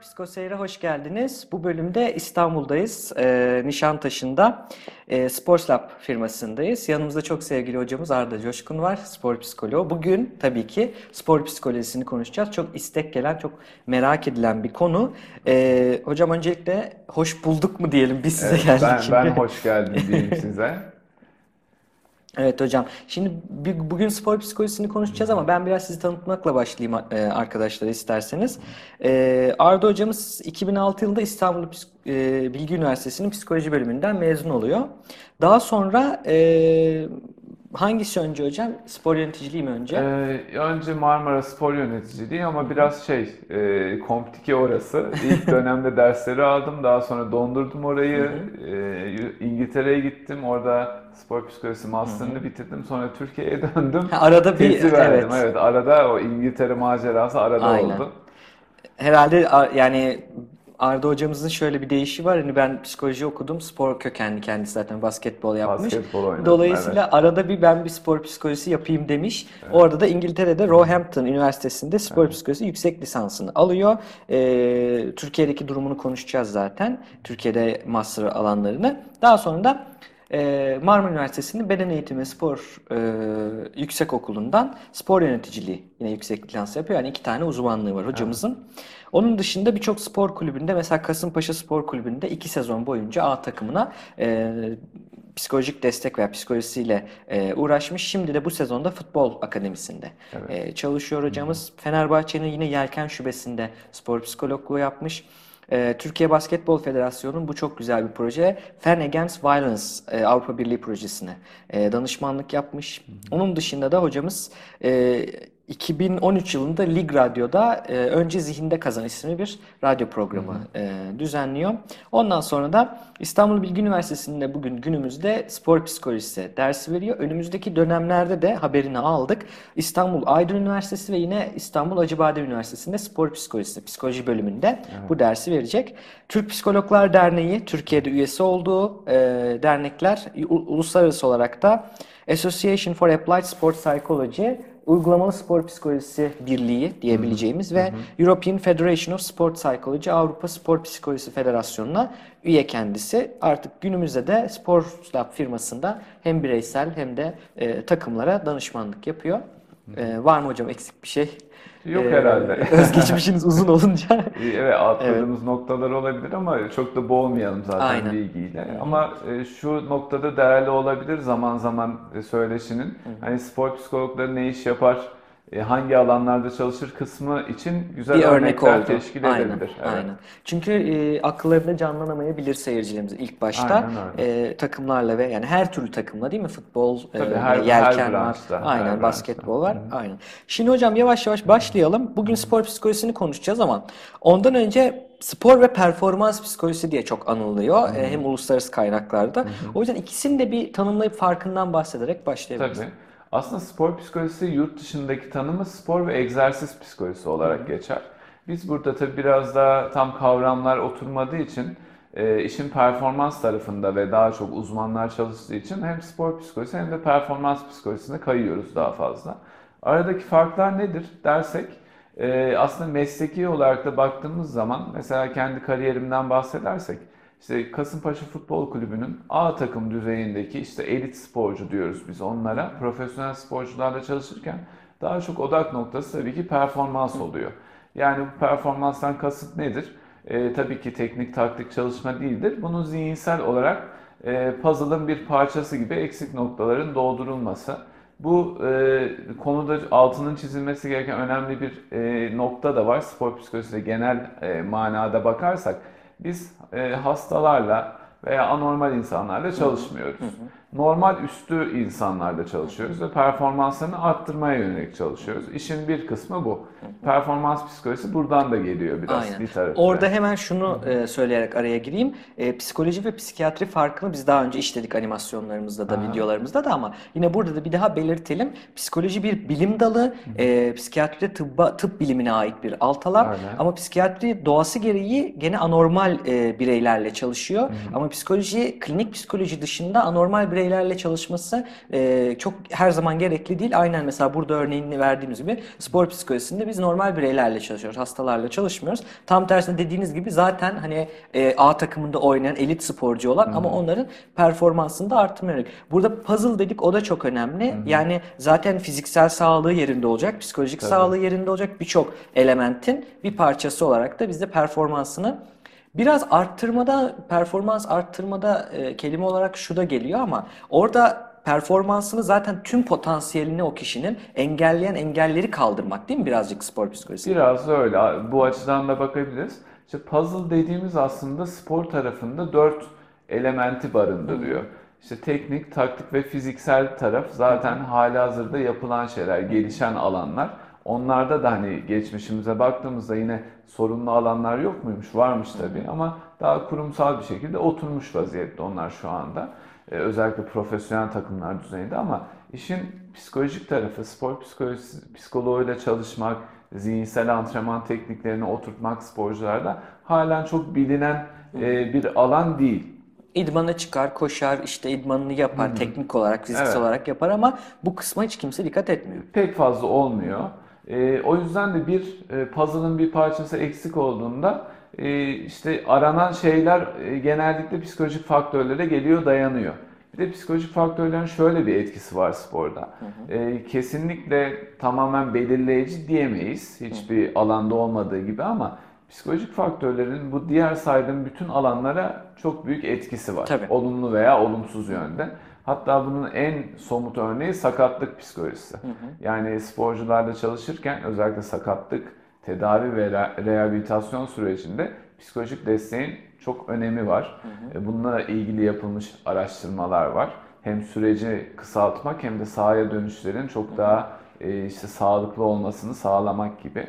Psikoseyir'e hoş geldiniz. Bu bölümde İstanbul'dayız. Ee, Nişantaşı'nda e, Sports Lab firmasındayız. Yanımızda çok sevgili hocamız Arda Coşkun var, spor psikoloğu. Bugün tabii ki spor psikolojisini konuşacağız. Çok istek gelen, çok merak edilen bir konu. Ee, hocam öncelikle hoş bulduk mu diyelim biz size Evet, geldik ben, şimdi. ben hoş geldim diyeyim size. Evet hocam. Şimdi bugün spor psikolojisini konuşacağız ama ben biraz sizi tanıtmakla başlayayım e, arkadaşlar isterseniz. E, Arda hocamız 2006 yılında İstanbul e, Bilgi Üniversitesi'nin psikoloji bölümünden mezun oluyor. Daha sonra hangisi önce hocam? Spor yöneticiliği mi önce? Ee, önce Marmara Spor Yöneticiliği ama biraz şey, e, komplike orası. İlk dönemde dersleri aldım, daha sonra dondurdum orayı. Ee, İngiltere'ye gittim, orada spor psikolojisi master'ını bitirdim. Sonra Türkiye'ye döndüm. Ha, arada bir Tezi verdim. evet. Evet, arada o İngiltere macerası arada Aynen. oldu. Herhalde yani Arda hocamızın şöyle bir deyişi var. Hani ben psikoloji okudum. Spor kökenli kendisi zaten basketbol yapmış. Basketbol oynadım, Dolayısıyla arada bir ben bir spor psikolojisi yapayım demiş. Orada da İngiltere'de Roehampton Üniversitesi'nde spor psikolojisi yüksek lisansını alıyor. Ee, Türkiye'deki durumunu konuşacağız zaten. Türkiye'de master alanlarını. Daha sonra da e, Marmara Üniversitesi'nin Beden Eğitimi Spor e, Yüksek Okulu'ndan spor yöneticiliği yine yüksek lisans yapıyor. Yani iki tane uzmanlığı var hocamızın. Onun dışında birçok spor kulübünde mesela Kasımpaşa Spor Kulübü'nde iki sezon boyunca A takımına e, psikolojik destek veya psikolojisiyle e, uğraşmış. Şimdi de bu sezonda futbol akademisinde e, çalışıyor hocamız. Fenerbahçe'nin yine Yelken Şubesi'nde spor psikologluğu yapmış. Ee, Türkiye Basketbol Federasyonu'nun bu çok güzel bir proje. Fan Against Violence e, Avrupa Birliği projesine e, danışmanlık yapmış. Onun dışında da hocamız e, 2013 yılında Lig Radyo'da e, Önce Zihinde Kazan isimli bir radyo programı e, düzenliyor. Ondan sonra da İstanbul Bilgi Üniversitesi'nde bugün günümüzde spor psikolojisi dersi veriyor. Önümüzdeki dönemlerde de haberini aldık. İstanbul Aydın Üniversitesi ve yine İstanbul Acıbadem Üniversitesi'nde spor psikolojisi, psikoloji bölümünde bu dersi verecek. Türk Psikologlar Derneği, Türkiye'de üyesi olduğu e, dernekler uluslararası olarak da Association for Applied Sport Psychology Uygulamalı Spor Psikolojisi Birliği diyebileceğimiz ve European Federation of Sport Psychology Avrupa Spor Psikolojisi Federasyonu'na üye kendisi. Artık günümüzde de Spor Lab firmasında hem bireysel hem de e, takımlara danışmanlık yapıyor. E, var mı hocam eksik bir şey? Yok E, herhalde. Özgeçmişiniz uzun olunca. Evet atladığımız noktalar olabilir ama çok da boğulmayalım zaten Aynen. bilgiyle. Ama e, şu noktada değerli olabilir zaman zaman e, söyleşinin. Hani spor psikologları ne iş yapar, hangi alanlarda çalışır kısmı için güzel bir örnek örnekler oldu. teşkil aynen, edebilir. Evet. aynen. Çünkü e, akıllarında canlanamayabilir seyircilerimiz ilk başta e, takımlarla ve yani her türlü takımla değil mi? Futbol, e, Tabii, her- yelken her var, aynen her basketbol var, aynen. Şimdi hocam yavaş yavaş başlayalım. Bugün spor psikolojisini konuşacağız ama ondan önce spor ve performans psikolojisi diye çok anılıyor e, hem uluslararası kaynaklarda. O yüzden ikisini de bir tanımlayıp farkından bahsederek başlayabiliriz. Tabii. Aslında spor psikolojisi yurt dışındaki tanımı spor ve egzersiz psikolojisi olarak geçer. Biz burada tabii biraz daha tam kavramlar oturmadığı için e, işin performans tarafında ve daha çok uzmanlar çalıştığı için hem spor psikolojisi hem de performans psikolojisine kayıyoruz daha fazla. Aradaki farklar nedir dersek e, aslında mesleki olarak da baktığımız zaman mesela kendi kariyerimden bahsedersek işte Kasımpaşa Futbol Kulübü'nün A takım düzeyindeki işte elit sporcu diyoruz biz onlara. Profesyonel sporcularla çalışırken daha çok odak noktası tabii ki performans oluyor. Yani bu performanstan kasıt nedir? Ee, tabii ki teknik taktik çalışma değildir. Bunun zihinsel olarak e, puzzle'ın bir parçası gibi eksik noktaların doldurulması. Bu e, konuda altının çizilmesi gereken önemli bir e, nokta da var. Spor psikolojisinde genel e, manada bakarsak biz e, hastalarla veya anormal insanlarla çalışmıyoruz. Normal üstü insanlarla çalışıyoruz ve performanslarını arttırmaya yönelik çalışıyoruz. İşin bir kısmı bu. Performans psikolojisi buradan da geliyor biraz Aynen. literatüre. Orada hemen şunu e, söyleyerek araya gireyim. E, psikoloji ve psikiyatri farkını biz daha önce işledik animasyonlarımızda da, videolarımızda da ama yine burada da bir daha belirtelim. Psikoloji bir bilim dalı, e, psikiyatri de tıbba, tıp bilimine ait bir alt alan. Aynen. Ama psikiyatri doğası gereği gene anormal e, bireylerle çalışıyor. Ama psikoloji, klinik psikoloji dışında anormal birey bireylerle çalışması e, çok her zaman gerekli değil. Aynen mesela burada örneğini verdiğimiz gibi spor psikolojisinde biz normal bireylerle çalışıyoruz. Hastalarla çalışmıyoruz. Tam tersine dediğiniz gibi zaten hani e, A takımında oynayan elit sporcu olan ama onların performansını da arttırmıyor. Burada puzzle dedik o da çok önemli. Yani zaten fiziksel sağlığı yerinde olacak, psikolojik sağlığı yerinde olacak birçok elementin bir parçası olarak da bizde performansını biraz arttırmada, performans arttırmada e, kelime olarak şu da geliyor ama orada performansını zaten tüm potansiyelini o kişinin engelleyen engelleri kaldırmak değil mi birazcık spor psikolojisi? Biraz öyle. Bu açıdan da bakabiliriz. İşte puzzle dediğimiz aslında spor tarafında dört elementi barındırıyor. İşte teknik, taktik ve fiziksel taraf zaten halihazırda yapılan şeyler, gelişen alanlar. Onlarda da hani geçmişimize baktığımızda yine sorunlu alanlar yok muymuş? Varmış tabii ama daha kurumsal bir şekilde oturmuş vaziyette onlar şu anda. Ee, özellikle profesyonel takımlar düzeyinde ama işin psikolojik tarafı, spor psikolojisi, psikoloğuyla çalışmak, zihinsel antrenman tekniklerini oturtmak sporcularda halen çok bilinen e, bir alan değil. İdmana çıkar, koşar, işte idmanını yapar, teknik olarak, fiziksel Evet. olarak yapar ama bu kısma hiç kimse dikkat etmiyor. pek fazla olmuyor. Ee, o yüzden de bir e, puzzle'ın bir parçası eksik olduğunda e, işte aranan şeyler e, genellikle psikolojik faktörlere geliyor, dayanıyor. Bir de psikolojik faktörlerin şöyle bir etkisi var sporda. E, kesinlikle tamamen belirleyici diyemeyiz hiçbir alanda olmadığı gibi ama psikolojik faktörlerin bu diğer saydığım bütün alanlara çok büyük etkisi var. Tabii. Olumlu veya olumsuz yönde. Hatta bunun en somut örneği sakatlık psikolojisi. Yani sporcularla çalışırken özellikle sakatlık tedavi ve re- rehabilitasyon sürecinde psikolojik desteğin çok önemi var. E, Bununla ilgili yapılmış araştırmalar var. Hem süreci kısaltmak hem de sahaya dönüşlerin çok daha e, işte sağlıklı olmasını sağlamak gibi.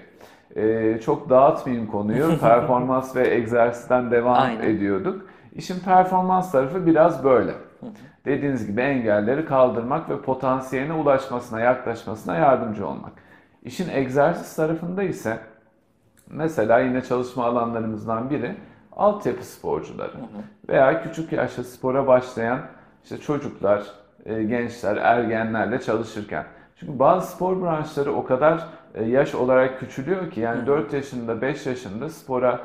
E, çok dağıtmayayım konuyu. Performans ve egzersizden devam Aynen. ediyorduk. İşin performans tarafı biraz böyle. Dediğiniz gibi engelleri kaldırmak ve potansiyeline ulaşmasına, yaklaşmasına yardımcı olmak. İşin egzersiz tarafında ise mesela yine çalışma alanlarımızdan biri altyapı sporcuları veya küçük yaşta spora başlayan işte çocuklar, e, gençler, ergenlerle çalışırken. Çünkü bazı spor branşları o kadar e, yaş olarak küçülüyor ki yani 4 yaşında, 5 yaşında spora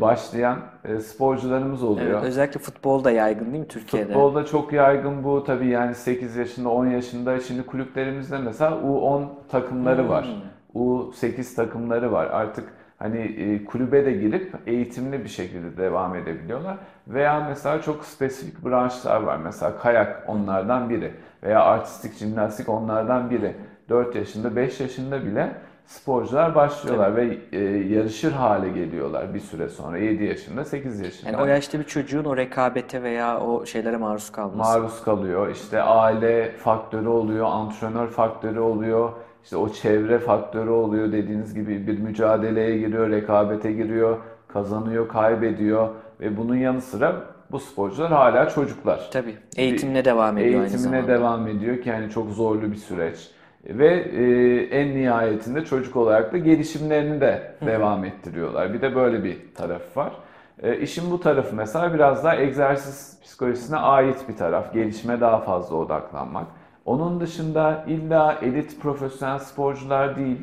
başlayan e, sporcularımız oluyor. Evet, özellikle futbolda yaygın değil mi Türkiye'de? Futbolda çok yaygın bu tabii yani 8 yaşında 10 yaşında şimdi kulüplerimizde mesela U10 takımları var. U8 takımları var. Artık hani e, kulübe de girip eğitimli bir şekilde devam edebiliyorlar. Veya mesela çok spesifik branşlar var. Mesela kayak onlardan biri veya artistik jimnastik onlardan biri. 4 yaşında 5 yaşında bile sporcular başlıyorlar ve e, yarışır hale geliyorlar bir süre sonra 7 yaşında 8 yaşında. Yani o yaşta bir çocuğun o rekabete veya o şeylere maruz kalması. maruz kalıyor. İşte aile faktörü oluyor, antrenör faktörü oluyor, işte o çevre faktörü oluyor. Dediğiniz gibi bir mücadeleye giriyor, rekabete giriyor, kazanıyor, kaybediyor ve bunun yanı sıra bu sporcular hala çocuklar. Tabii. Eğitimine devam ediyor aynı Eğitimine devam ediyor ki yani çok zorlu bir süreç. Ve e, en nihayetinde çocuk olarak da gelişimlerini de devam ettiriyorlar. Bir de böyle bir taraf var. E, işin bu tarafı mesela biraz daha egzersiz psikolojisine ait bir taraf. Gelişime daha fazla odaklanmak. Onun dışında illa elit profesyonel sporcular değil,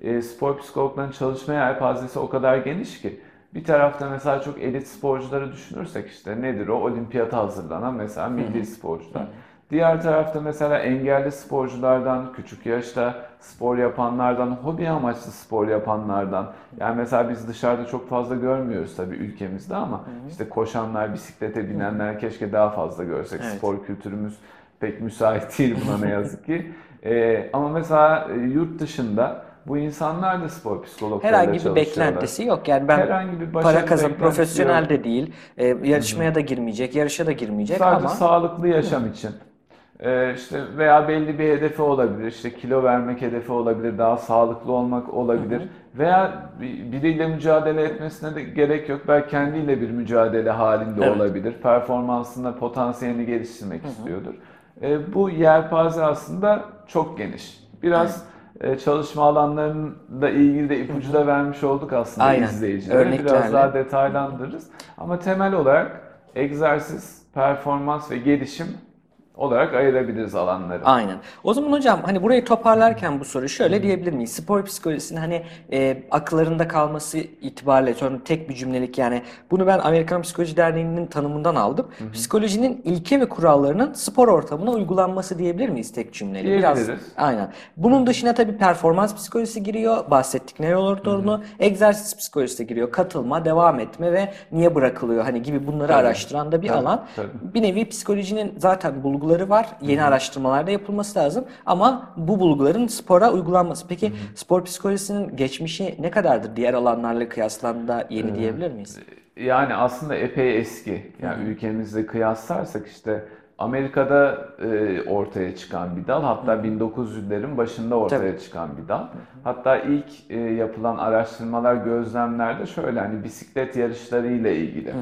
e, spor psikologlarının çalışma yelpazesi o kadar geniş ki. Bir tarafta mesela çok elit sporcuları düşünürsek işte nedir o? Olimpiyata hazırlanan mesela milli sporcular. Diğer tarafta mesela engelli sporculardan, küçük yaşta spor yapanlardan, hobi amaçlı spor yapanlardan. Yani mesela biz dışarıda çok fazla görmüyoruz tabii ülkemizde ama işte koşanlar, bisiklete binenler keşke daha fazla görsek. Evet. Spor kültürümüz pek müsait değil buna ne yazık ki. Ee, ama mesela e, yurt dışında bu insanlar da spor psikologlarıyla Herhangi bir beklentisi yok. Yani ben Herhangi bir para kazan profesyonel yok. de değil. E, yarışmaya da girmeyecek, yarışa da girmeyecek Sadece ama sağlıklı yaşam için. Ee, işte veya belli bir hedefi olabilir. İşte kilo vermek hedefi olabilir, daha sağlıklı olmak olabilir. Veya bir- biriyle mücadele etmesine de gerek yok. Belki kendiyle bir mücadele halinde Evet. olabilir. Performansında potansiyelini geliştirmek istiyordur. Ee, bu yelpaze aslında çok geniş. Biraz e, çalışma alanlarıyla ilgili de ipucu da vermiş olduk aslında Aynen. izleyicilere. Biraz daha detaylandırırız. Ama temel olarak egzersiz, performans ve gelişim olarak ayırabiliriz alanları. Aynen. O zaman hocam hani burayı toparlarken bu soru şöyle diyebilir miyiz? Spor psikolojisinin hani e, akıllarında kalması itibariyle sonra tek bir cümlelik yani bunu ben Amerikan Psikoloji Derneği'nin tanımından aldım. Psikolojinin ilke ve kurallarının spor ortamına uygulanması diyebilir miyiz tek cümleyle? Biraz Diyebiliriz. aynen. Bunun dışına tabii performans psikolojisi giriyor. Bahsettik nöral torunu. Egzersiz psikolojisi giriyor. Katılma, devam etme ve niye bırakılıyor hani gibi bunları Tabii. araştıran da bir Tabii, alan. tabii. Bir nevi psikolojinin zaten bulguları var. Yeni araştırmalarda yapılması lazım. Ama bu bulguların spora uygulanması. Peki spor psikolojisinin geçmişi ne kadardır diğer alanlarla kıyaslandığında yeni diyebilir miyiz? Yani aslında epey eski. Yani ülkemizle kıyaslarsak işte Amerika'da e, ortaya çıkan bir dal, hatta 1900'lerin başında ortaya Tabii. çıkan bir dal. Hatta ilk e, yapılan araştırmalar, gözlemlerde şöyle hani bisiklet yarışları ile ilgili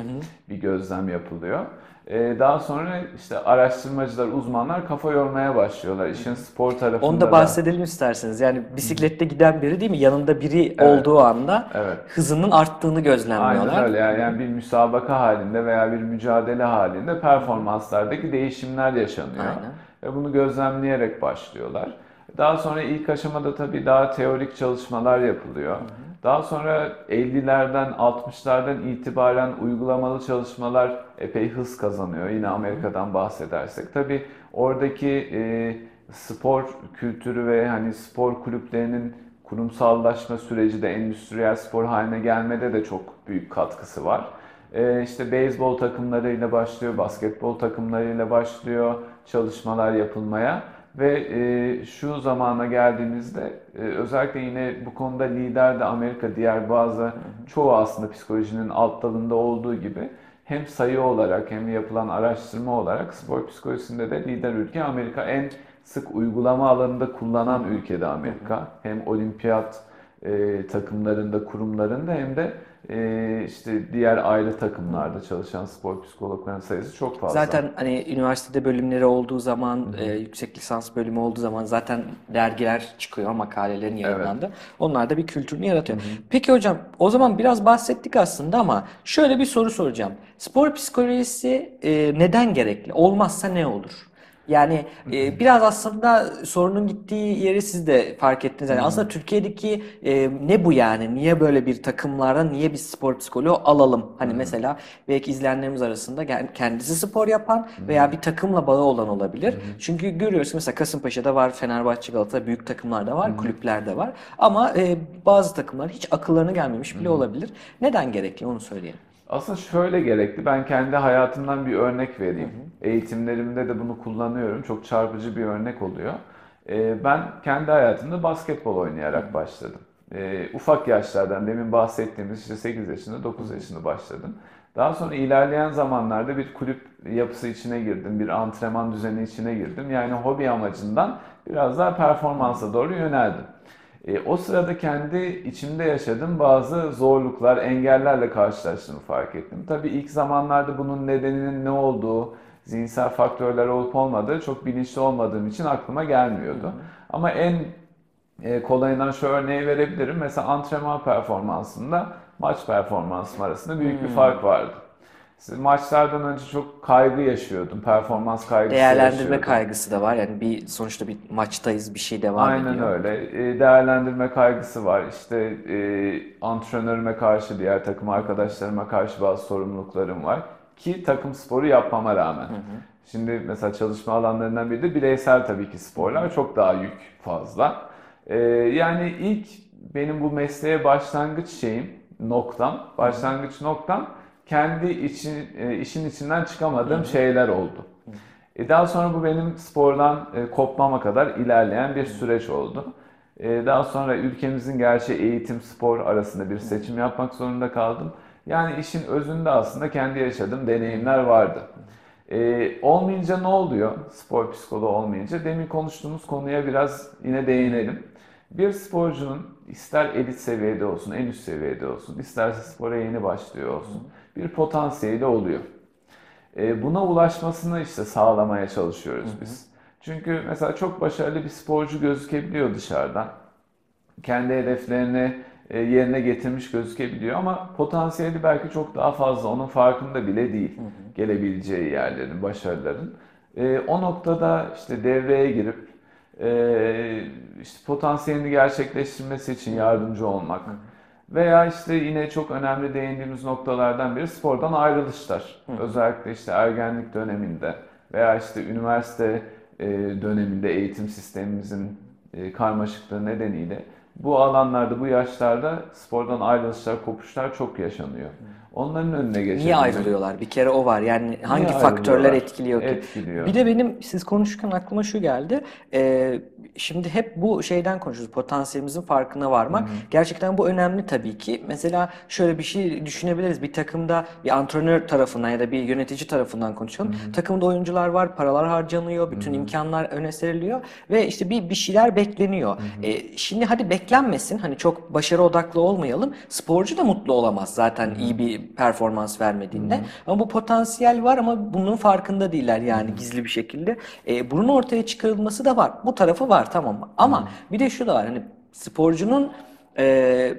bir gözlem yapılıyor. E, daha sonra işte araştırmacılar, uzmanlar kafa yormaya başlıyorlar işin spor tarafında Onu da da. bahsedelim isterseniz. Yani bisiklette giden biri değil mi? Yanında biri Evet. olduğu anda Evet. hızının arttığını gözlemliyorlar. Aynen öyle yani, yani bir müsabaka halinde veya bir mücadele halinde performanslardaki değişimler yaşanıyor. Aynen. Ve bunu gözlemleyerek başlıyorlar. Daha sonra ilk aşamada tabii daha teorik çalışmalar yapılıyor. Daha sonra 50'lerden 60'lardan itibaren uygulamalı çalışmalar epey hız kazanıyor. Yine Amerika'dan bahsedersek. Tabii oradaki e, spor kültürü ve hani spor kulüplerinin kurumsallaşma süreci de endüstriyel spor haline gelmede de çok büyük katkısı var. Ee, işte beyzbol takımlarıyla başlıyor, basketbol takımlarıyla başlıyor çalışmalar yapılmaya ve e, şu zamana geldiğimizde e, özellikle yine bu konuda lider de Amerika diğer bazı çoğu aslında psikolojinin alt dalında olduğu gibi hem sayı olarak hem yapılan araştırma olarak spor psikolojisinde de lider ülke Amerika. En sık uygulama alanında kullanan ülkede Amerika. Hem olimpiyat e, takımlarında, kurumlarında hem de e, işte diğer ayrı takımlarda çalışan spor psikologlarının sayısı çok fazla. Zaten hani üniversitede bölümleri olduğu zaman, e, yüksek lisans bölümü olduğu zaman zaten dergiler çıkıyor, makalelerin yayınlandı. Onlar da bir kültürünü yaratıyor. Peki hocam, o zaman biraz bahsettik aslında ama şöyle bir soru soracağım. Spor psikolojisi e, neden gerekli? Olmazsa ne olur? Yani e, biraz aslında sorunun gittiği yeri siz de fark ettiniz. Yani aslında Türkiye'deki e, ne bu yani? Niye böyle bir takımlara niye bir spor psikoloğu alalım? Hani mesela belki izleyenlerimiz arasında kendisi spor yapan veya bir takımla bağı olan olabilir. Çünkü görüyoruz mesela Kasımpaşa'da var, Fenerbahçe, Galatasaray büyük takımlarda var, kulüplerde var. Ama e, bazı takımlar hiç akıllarına gelmemiş bile olabilir. Neden gerekli onu söyleyelim. Aslında şöyle gerekli. Ben kendi hayatımdan bir örnek vereyim. Eğitimlerimde de bunu kullanıyorum. Çok çarpıcı bir örnek oluyor. Ee, Ben kendi hayatımda basketbol oynayarak başladım. Ee, Ufak yaşlardan demin bahsettiğimiz işte 8 yaşında 9 yaşında başladım. Daha sonra ilerleyen zamanlarda bir kulüp yapısı içine girdim. Bir antrenman düzeni içine girdim. Yani hobi amacından biraz daha performansa doğru yöneldim. E, o sırada kendi içimde yaşadığım bazı zorluklar, engellerle karşılaştığımı fark ettim. Tabii ilk zamanlarda bunun nedeninin ne olduğu, zihinsel faktörler olup olmadığı çok bilinçli olmadığım için aklıma gelmiyordu. Ama en e, kolayından şu örneği verebilirim. Mesela antrenman performansında maç performansım arasında büyük bir fark vardı. Siz maçlardan önce çok kaygı yaşıyordum. Performans kaygısı Değerlendirme yaşıyordum. kaygısı da var. Yani bir sonuçta bir maçtayız, bir şey devam Aynen ediyor. öyle. E, Değerlendirme kaygısı var. İşte e, antrenörüme karşı, diğer takım arkadaşlarıma karşı bazı sorumluluklarım var. Ki takım sporu yapmama rağmen. Şimdi mesela çalışma alanlarından biri de bireysel tabii ki sporlar. Çok daha yük fazla. E, yani ilk benim bu mesleğe başlangıç şeyim, noktam, başlangıç noktam kendi için, e, işin içinden çıkamadığım şeyler oldu. E, Daha sonra bu benim spordan e, kopmama kadar ilerleyen bir süreç oldu. E, Daha sonra ülkemizin gerçi eğitim spor arasında bir seçim yapmak zorunda kaldım. Yani işin özünde aslında kendi yaşadığım deneyimler vardı. E, olmayınca ne oluyor? Spor psikoloğu olmayınca demin konuştuğumuz konuya biraz yine değinelim. Bir sporcunun ister elit seviyede olsun, en üst seviyede olsun, isterse spora yeni başlıyor olsun bir potansiyeli oluyor. E, buna ulaşmasını işte sağlamaya çalışıyoruz biz. Çünkü mesela çok başarılı bir sporcu gözükebiliyor dışarıdan. Kendi hedeflerini e, yerine getirmiş gözükebiliyor ama potansiyeli belki çok daha fazla. Onun farkında bile değil gelebileceği yerlerin, başarıların. E, o noktada işte devreye girip e, işte potansiyelini gerçekleştirmesi için yardımcı olmak veya işte yine çok önemli değindiğimiz noktalardan biri spordan ayrılışlar. Özellikle işte ergenlik döneminde veya işte üniversite e, döneminde eğitim sistemimizin e, karmaşıklığı nedeniyle bu alanlarda, bu yaşlarda spordan ayrılışlar, kopuşlar çok yaşanıyor. Onların önüne geçebilmek. Niye ayrılıyorlar? Bir kere o var. Yani hangi Niye faktörler etkiliyor ki? Etkiliyor. Bir de benim siz konuşurken aklıma şu geldi. Ee, şimdi hep bu şeyden konuşuyoruz. Potansiyelimizin farkına varmak. Gerçekten bu önemli tabii ki. Mesela şöyle bir şey düşünebiliriz. Bir takımda bir antrenör tarafından ya da bir yönetici tarafından konuşalım. Takımda oyuncular var, paralar harcanıyor, bütün imkanlar öne seriliyor ve işte bir bir şeyler bekleniyor. Ee, şimdi hadi beklenmesin. Hani çok başarı odaklı olmayalım. Sporcu da mutlu olamaz zaten iyi bir performans vermediğinde. Ama bu potansiyel var ama bunun farkında değiller yani gizli bir şekilde. Ee, bunun ortaya çıkarılması da var. Bu tarafı var tamam. Ama bir de şu da var. Hani sporcunun e,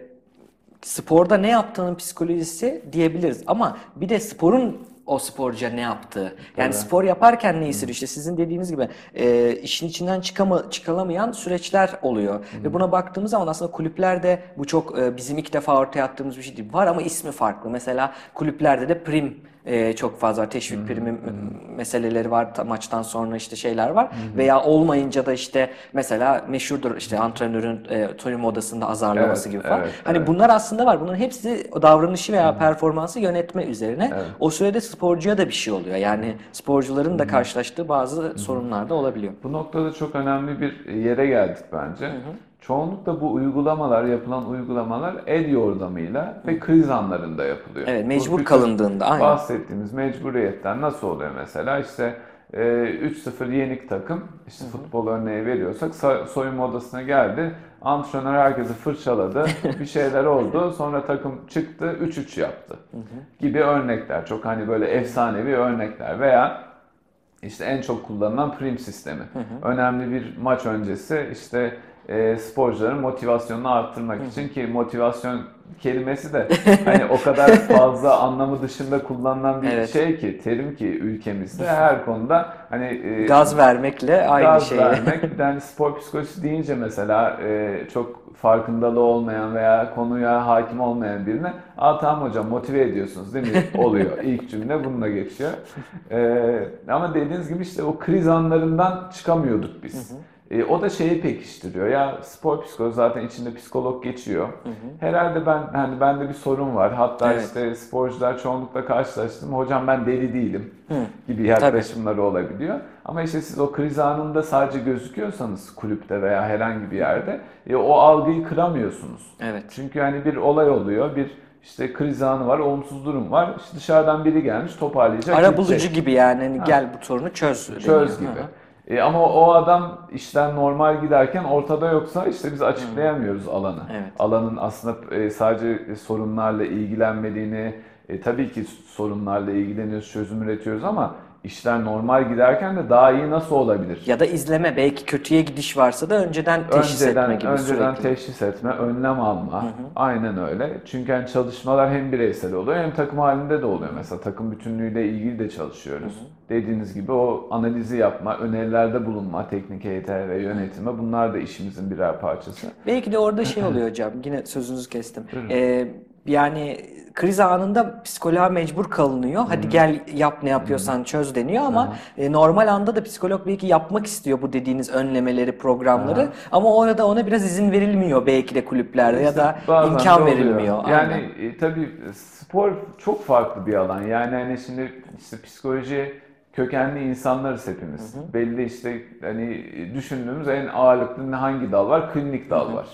sporda ne yaptığının psikolojisi diyebiliriz. Ama bir de sporun o sporcuya ne yaptığı. Yani spor yaparken ne hissediyor? İşte sizin dediğiniz gibi e, işin içinden çıkama, çıkalamayan süreçler oluyor. Ve buna baktığımız zaman aslında kulüplerde bu çok e, bizim ilk defa ortaya attığımız bir şey değil. Var ama ismi farklı. Mesela kulüplerde de prim e, çok fazla var. Teşvik primi m- meseleleri var. Ta- maçtan sonra işte şeyler var. Veya olmayınca da işte mesela meşhurdur işte antrenörün e, soyunma odasında azarlaması Evet, gibi falan. evet, hani evet. bunlar aslında var. Bunların hepsi davranışı veya performansı yönetme üzerine. O sürede sporcuya da bir şey oluyor. Yani sporcuların da karşılaştığı bazı sorunlar da olabiliyor. Bu noktada çok önemli bir yere geldik bence. Çoğunlukla bu uygulamalar, yapılan uygulamalar el yordamıyla ve kriz anlarında yapılıyor. Evet, Bu mecbur kalındığında, aynen. Bahsettiğimiz mecburiyetten nasıl oluyor mesela? İşte e, 3-0 yenik takım, işte futbol örneği veriyorsak so- soyunma odasına geldi. Antrenör herkesi fırçaladı, bir şeyler oldu. Sonra takım çıktı, 3-3 yaptı gibi örnekler. Çok hani böyle efsanevi örnekler veya işte en çok kullanılan prim sistemi. Önemli bir maç öncesi işte e, sporcuların motivasyonunu arttırmak için ki motivasyon kelimesi de hani o kadar fazla anlamı dışında kullanılan bir Evet. şey ki terim ki ülkemizde her konuda hani e, Gaz vermekle aynı gaz şey. vermek bir de hani spor psikolojisi deyince mesela e, çok farkındalığı olmayan veya konuya hakim olmayan birine aa tamam hocam motive ediyorsunuz değil mi? Oluyor. İlk cümle bununla geçiyor. E, ama dediğiniz gibi işte o kriz anlarından çıkamıyorduk biz. E, o da şeyi pekiştiriyor. Ya spor psikoloji zaten içinde psikolog geçiyor. Herhalde ben hani bende bir sorun var. Hatta Evet. işte sporcular çoğunlukla karşılaştım. Hocam ben deli değilim gibi yaklaşımları olabiliyor. Ama işte siz o kriz anında sadece gözüküyorsanız kulüpte veya herhangi bir yerde e, o algıyı kıramıyorsunuz. Evet. Çünkü hani bir olay oluyor, bir işte kriz anı var, olumsuz durum var. İşte dışarıdan biri gelmiş toparlayacak. Ara gidecek. bulucu gibi yani hani gel bu sorunu çöz. Çöz deniyor. gibi. Hı hı. E, ama o adam işten normal giderken ortada yoksa işte biz açıklayamıyoruz alanı. Evet. Alanın aslında e, sadece sorunlarla ilgilenmediğini, e, tabii ki sorunlarla ilgileniyoruz, çözüm üretiyoruz ama işler normal giderken de daha iyi nasıl olabilir? Ya da izleme belki kötüye gidiş varsa da önceden teşhis önceden, etme gibi önceden sürekli. teşhis etme, önlem alma. Aynen öyle. Çünkü hani çalışmalar hem bireysel oluyor hem takım halinde de oluyor. Mesela takım bütünlüğüyle ilgili de çalışıyoruz. Dediğiniz gibi o analizi yapma, önerilerde bulunma, teknik heyete ve yönetime bunlar da işimizin birer parçası. Belki de orada şey oluyor hocam. Yine sözünüzü kestim. Ee, yani kriz anında psikoloğa mecbur kalınıyor. Hadi gel yap ne yapıyorsan çöz deniyor ama e, normal anda da psikolog belki yapmak istiyor bu dediğiniz önlemeleri, programları. Ama orada ona biraz izin verilmiyor belki de kulüplerde ya da Bazen imkan de oluyor. verilmiyor. Yani Aynen. e, tabii spor çok farklı bir alan. Yani hani şimdi işte psikoloji kökenli insanlarız hepimiz. Belli işte hani düşündüğümüz en ağırlıklı hangi dal var? Klinik dal var.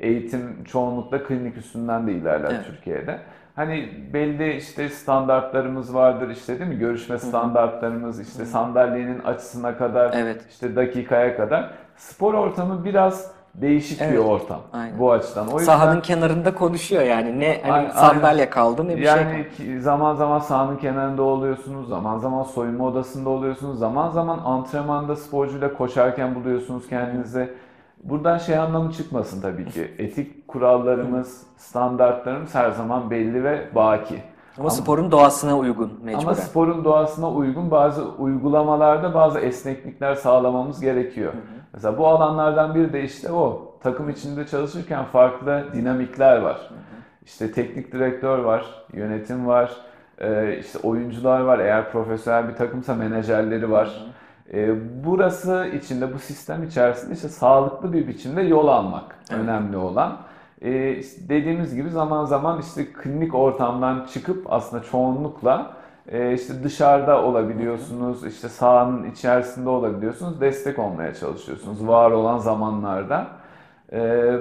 Eğitim çoğunlukla klinik üstünden de ilerler. Türkiye'de. Hani belli işte standartlarımız vardır işte değil mi? Görüşme standartlarımız işte sandalyenin açısına kadar Evet. işte dakikaya kadar. Spor ortamı biraz değişik bir Evet. ortam Aynen. bu açıdan. O yüzden Sahanın kenarında konuşuyor yani. Ne hani Aynen. sandalye kaldı ne bir şey kaldı. yani zaman zaman sahanın kenarında oluyorsunuz, zaman zaman soyunma odasında oluyorsunuz, zaman zaman antrenmanda sporcuyla koşarken buluyorsunuz kendinizi. Buradan şey anlamı çıkmasın tabii ki. Etik kurallarımız, standartlarımız her zaman belli ve baki. Ama, sporun doğasına uygun mecburen. Ama sporun doğasına uygun bazı uygulamalarda bazı esneklikler sağlamamız gerekiyor. Mesela bu alanlardan biri de işte o. Takım içinde çalışırken farklı dinamikler var. İşte teknik direktör var, yönetim var, işte oyuncular var. Eğer profesyonel bir takımsa menajerleri var. E, burası içinde, bu sistem içerisinde işte sağlıklı bir biçimde yol almak önemli olan. E, işte dediğimiz gibi zaman zaman işte klinik ortamdan çıkıp aslında çoğunlukla e, işte dışarıda olabiliyorsunuz, işte sahanın içerisinde olabiliyorsunuz, destek olmaya çalışıyorsunuz var olan zamanlarda. E,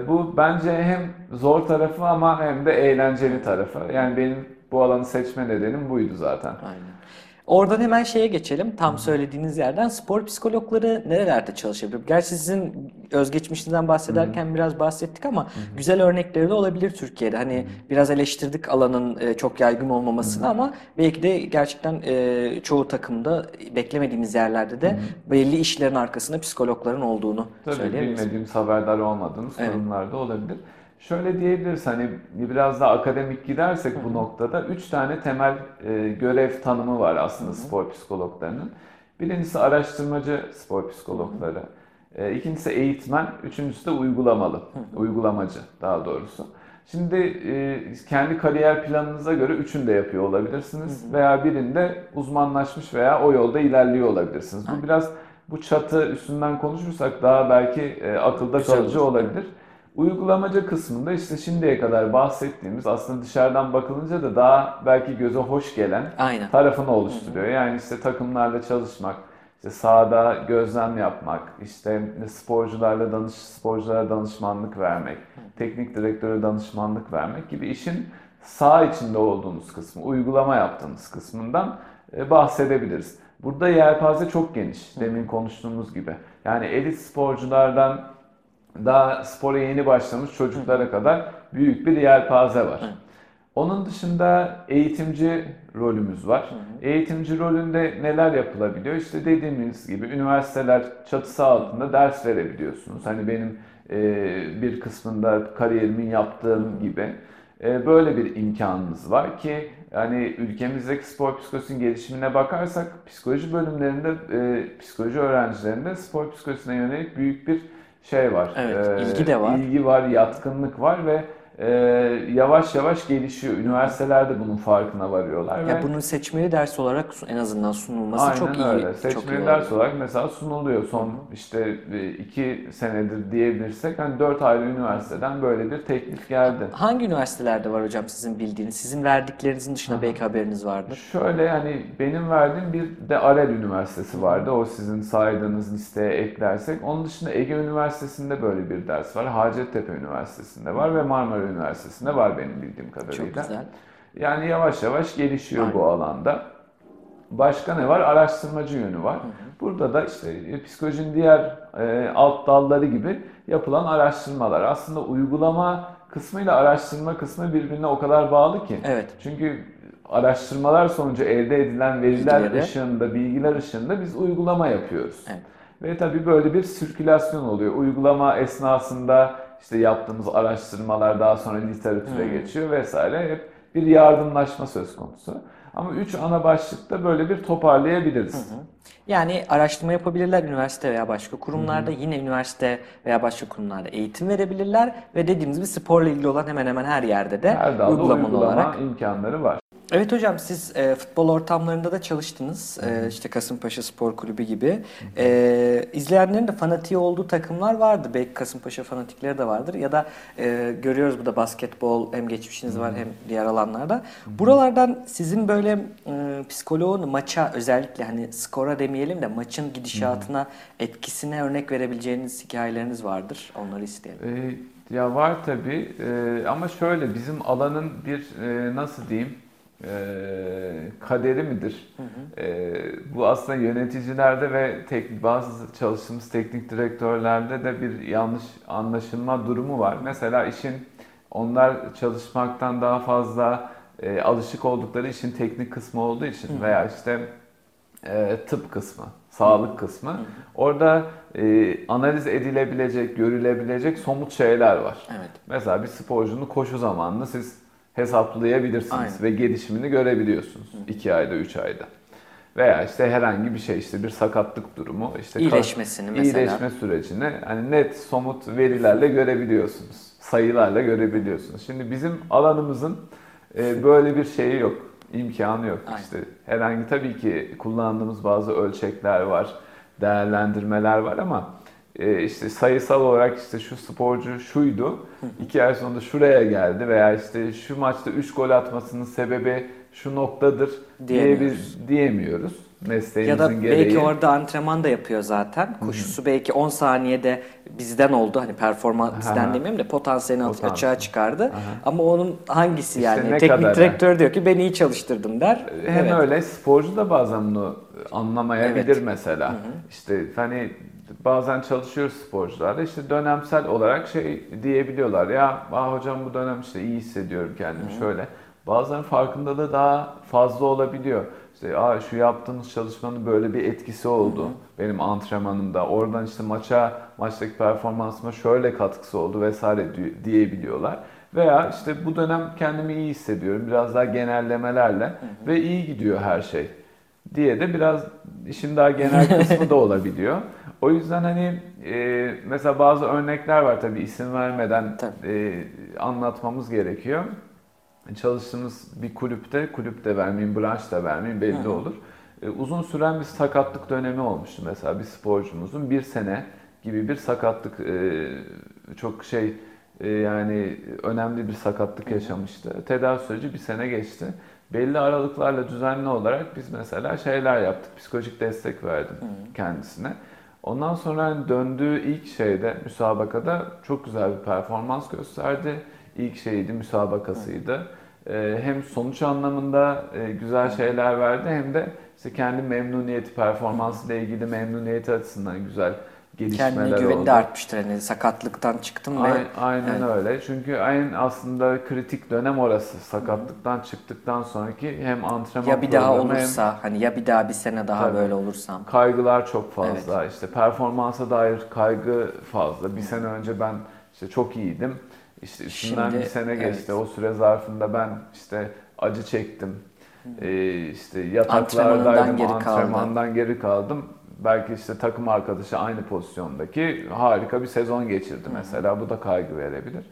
bu bence hem zor tarafı ama hem de eğlenceli tarafı. Yani benim bu alanı seçme nedenim buydu zaten. Aynen. Oradan hemen şeye geçelim. Tam söylediğiniz yerden spor psikologları nerelerde çalışabilir? Gerçi sizin özgeçmişinizden bahsederken biraz bahsettik ama güzel örnekleri de olabilir Türkiye'de. Hani biraz eleştirdik alanın e, çok yaygın olmamasını ama belki de gerçekten e, çoğu takımda beklemediğimiz yerlerde de belli işlerin arkasında psikologların olduğunu Tabii söyleyebiliriz. bilmediğimiz, haberdar olmadığımız Evet. sorunlar da olabilir. Şöyle diyebiliriz hani biraz daha akademik gidersek bu noktada üç tane temel e, görev tanımı var aslında spor psikologlarının. Birincisi araştırmacı spor psikologları. E, ikincisi eğitmen, üçüncüsü de uygulamalı, uygulamacı daha doğrusu. Şimdi e, kendi kariyer planınıza göre üçünü de yapıyor olabilirsiniz veya birinde uzmanlaşmış veya o yolda ilerliyor olabilirsiniz. Bu biraz bu çatı üstünden konuşursak daha belki e, akılda Güzel kalıcı olur. olabilir. Uygulamacı kısmında işte şimdiye kadar bahsettiğimiz aslında dışarıdan bakılınca da daha belki göze hoş gelen Aynen. tarafını oluşturuyor. Yani işte takımlarla çalışmak, işte sahada gözlem yapmak, işte sporcularla danış sporculara danışmanlık vermek, teknik direktöre danışmanlık vermek gibi işin saha içinde olduğunuz kısmı, uygulama yaptığınız kısmından e, bahsedebiliriz. Burada yelpaze çok geniş. Demin konuştuğumuz gibi. Yani elit sporculardan daha spora yeni başlamış çocuklara kadar büyük bir yelpaze var. Onun dışında eğitimci rolümüz var. Eğitimci rolünde neler yapılabiliyor? İşte dediğimiz gibi üniversiteler çatısı altında ders verebiliyorsunuz. Hani benim e, bir kısmında kariyerimin yaptığım gibi. E, böyle bir imkanınız var ki yani ülkemizdeki spor psikolojisinin gelişimine bakarsak psikoloji bölümlerinde e, psikoloji öğrencilerinde spor psikolojisine yönelik büyük bir şey var. Evet, E, ilgi de var. İlgi var, yatkınlık var ve e, yavaş yavaş gelişiyor. Üniversiteler de bunun farkına varıyorlar. Ya ve bunun seçmeli ders olarak en azından sunulması Aynen çok iyi. öyle. çok iyi Seçmeli oldu. ders olarak mesela sunuluyor. Son işte e, iki senedir diyebilirsek hani dört ayrı üniversiteden böyle bir teklif geldi. Hangi üniversitelerde var hocam sizin bildiğiniz? Sizin verdiklerinizin dışında belki haberiniz vardır. Şöyle yani benim verdiğim bir de Arel Üniversitesi vardı. O sizin saydığınız listeye eklersek. Onun dışında Ege Üniversitesi'nde böyle bir ders var. Hacettepe Üniversitesi'nde var ve Marmara Üniversitesi'nde var benim bildiğim kadarıyla. Çok güzel. Yani yavaş yavaş gelişiyor bu alanda. Başka ne var? Araştırmacı yönü var. Burada da işte e, psikolojinin diğer e, alt dalları gibi yapılan araştırmalar. Aslında uygulama kısmıyla araştırma kısmı birbirine o kadar bağlı ki. Evet. Çünkü araştırmalar sonucu elde edilen veriler Bilgileri. ışığında, bilgiler ışığında biz uygulama yapıyoruz. Evet. Ve tabii böyle bir sirkülasyon oluyor. Uygulama esnasında işte yaptığımız araştırmalar daha sonra literatüre Hmm. geçiyor vesaire. Hep bir yardımlaşma söz konusu. Ama üç ana başlıkta böyle bir toparlayabiliriz. Yani araştırma yapabilirler üniversite veya başka kurumlarda. Yine üniversite veya başka kurumlarda eğitim verebilirler. Ve dediğimiz gibi sporla ilgili olan hemen hemen her yerde de Her uygulamalı uygulama olarak. imkanları var. Evet hocam siz e, futbol ortamlarında da çalıştınız. E, işte Kasımpaşa Spor Kulübü gibi. E, izleyenlerin de fanatiği olduğu takımlar vardır. Belki Kasımpaşa fanatikleri de vardır. Ya da e, görüyoruz burada basketbol hem geçmişiniz var hem diğer alanlarda. Buralardan sizin böyle e, psikoloğun maça özellikle hani skora demeyelim de maçın gidişatına etkisine örnek verebileceğiniz hikayeleriniz vardır. Onları isteyelim. Ee, ya var tabii Ee, ama şöyle bizim alanın bir e, nasıl diyeyim kaderi midir? Ee, bu aslında yöneticilerde ve tek, bazı çalıştığımız teknik direktörlerde de bir yanlış anlaşılma durumu var. Mesela işin onlar çalışmaktan daha fazla e, alışık oldukları işin teknik kısmı olduğu için veya işte e, tıp kısmı, sağlık kısmı. Orada e, analiz edilebilecek, görülebilecek somut şeyler var. Evet. Mesela bir sporcunun koşu zamanını siz hesaplayabilirsiniz Aynen. ve gelişimini görebiliyorsunuz 2 ayda 3 ayda. Veya işte herhangi bir şey işte bir sakatlık durumu işte İyileşmesini mesela. iyileşme sürecini hani net somut verilerle görebiliyorsunuz. Sayılarla görebiliyorsunuz. Şimdi bizim alanımızın e, böyle bir şeyi yok. imkanı yok. Aynen. İşte herhangi tabii ki kullandığımız bazı ölçekler var, değerlendirmeler var ama e, işte sayısal olarak işte şu sporcu şuydu, iki ay sonunda şuraya geldi veya işte şu maçta 3 gol atmasının sebebi şu noktadır Diyemiyoruz. diyebil- diyemiyoruz. Mesleğimizin Ya da gereği. belki orada antrenman da yapıyor zaten. Koşusu belki 10 saniyede bizden oldu. Hani performans bizden Aha. demeyeyim de potansiyelini Potansiyel. açığa çıkardı. Ama onun hangisi İşte yani? Teknik kadar direktör diyor ki ben iyi çalıştırdım der. Hem Evet. öyle sporcu da bazen bunu anlamayabilir Evet. mesela. İşte hani bazen çalışıyoruz sporcularla işte dönemsel olarak şey diyebiliyorlar ya ah hocam bu dönem işte iyi hissediyorum kendimi şöyle. Bazen farkındalığı daha fazla olabiliyor. İşte Aa, şu yaptığınız çalışmanın böyle bir etkisi oldu benim antrenmanımda. Oradan işte maça, maçtaki performansıma şöyle katkısı oldu vesaire di- diyebiliyorlar. Veya işte bu dönem kendimi iyi hissediyorum. Biraz daha genellemelerle ve iyi gidiyor her şey diye de biraz işin daha genel kısmı da olabiliyor. O yüzden hani e, mesela bazı örnekler var tabii isim vermeden Tabii. e, anlatmamız gerekiyor. Çalıştığımız bir kulüpte, kulüp de vermeyeyim, branş da vermeyeyim belli olur. E, uzun süren bir sakatlık dönemi olmuştu mesela bir sporcumuzun bir sene gibi bir sakatlık e, çok şey e, yani önemli bir sakatlık yaşamıştı. Tedavi süreci bir sene geçti. Belli aralıklarla düzenli olarak biz mesela şeyler yaptık. Psikolojik destek verdim kendisine. Ondan sonra hani döndüğü ilk şeyde müsabakada çok güzel bir performans gösterdi. İlk şeydi müsabakasıydı. Ee, hem sonuç anlamında e, güzel şeyler verdi hem de işte kendi memnuniyeti, performansıyla ilgili memnuniyeti açısından güzel gelişmeler Kendine güveni oldu. de artmıştır. Hani sakatlıktan çıktım ve Ay- Aynen öyle. Çünkü en aslında kritik dönem orası. Sakatlıktan çıktıktan sonraki hem antrenman ya bir daha programı hem olursa hani ya bir daha bir sene daha Tabii. böyle olursam. kaygılar çok fazla. İşte performansa dair kaygı fazla. Bir sene önce ben işte çok iyiydim. İşte üstünden Şimdi, bir sene evet. geçti. O süre zarfında ben işte acı çektim. Ee, işte yataklardaydım, geri kaldı. antrenmandan geri kaldım. Belki işte takım arkadaşı aynı pozisyondaki harika bir sezon geçirdi mesela. Bu da kaygı verebilir.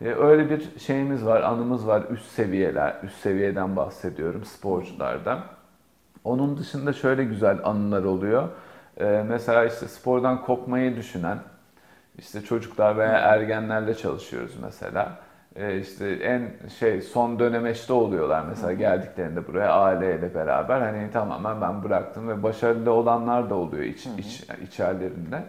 Ee, öyle bir şeyimiz var, anımız var. Üst seviyeler, üst seviyeden bahsediyorum sporculardan. Onun dışında şöyle güzel anılar oluyor. Ee, mesela işte spordan kopmayı düşünen, işte çocuklar veya ergenlerle çalışıyoruz mesela. Ee, işte en şey son dönemeçte oluyorlar mesela geldiklerinde buraya aileyle beraber hani tamamen ben bıraktım ve başarılı olanlar da oluyor iç, iç içerlerinde.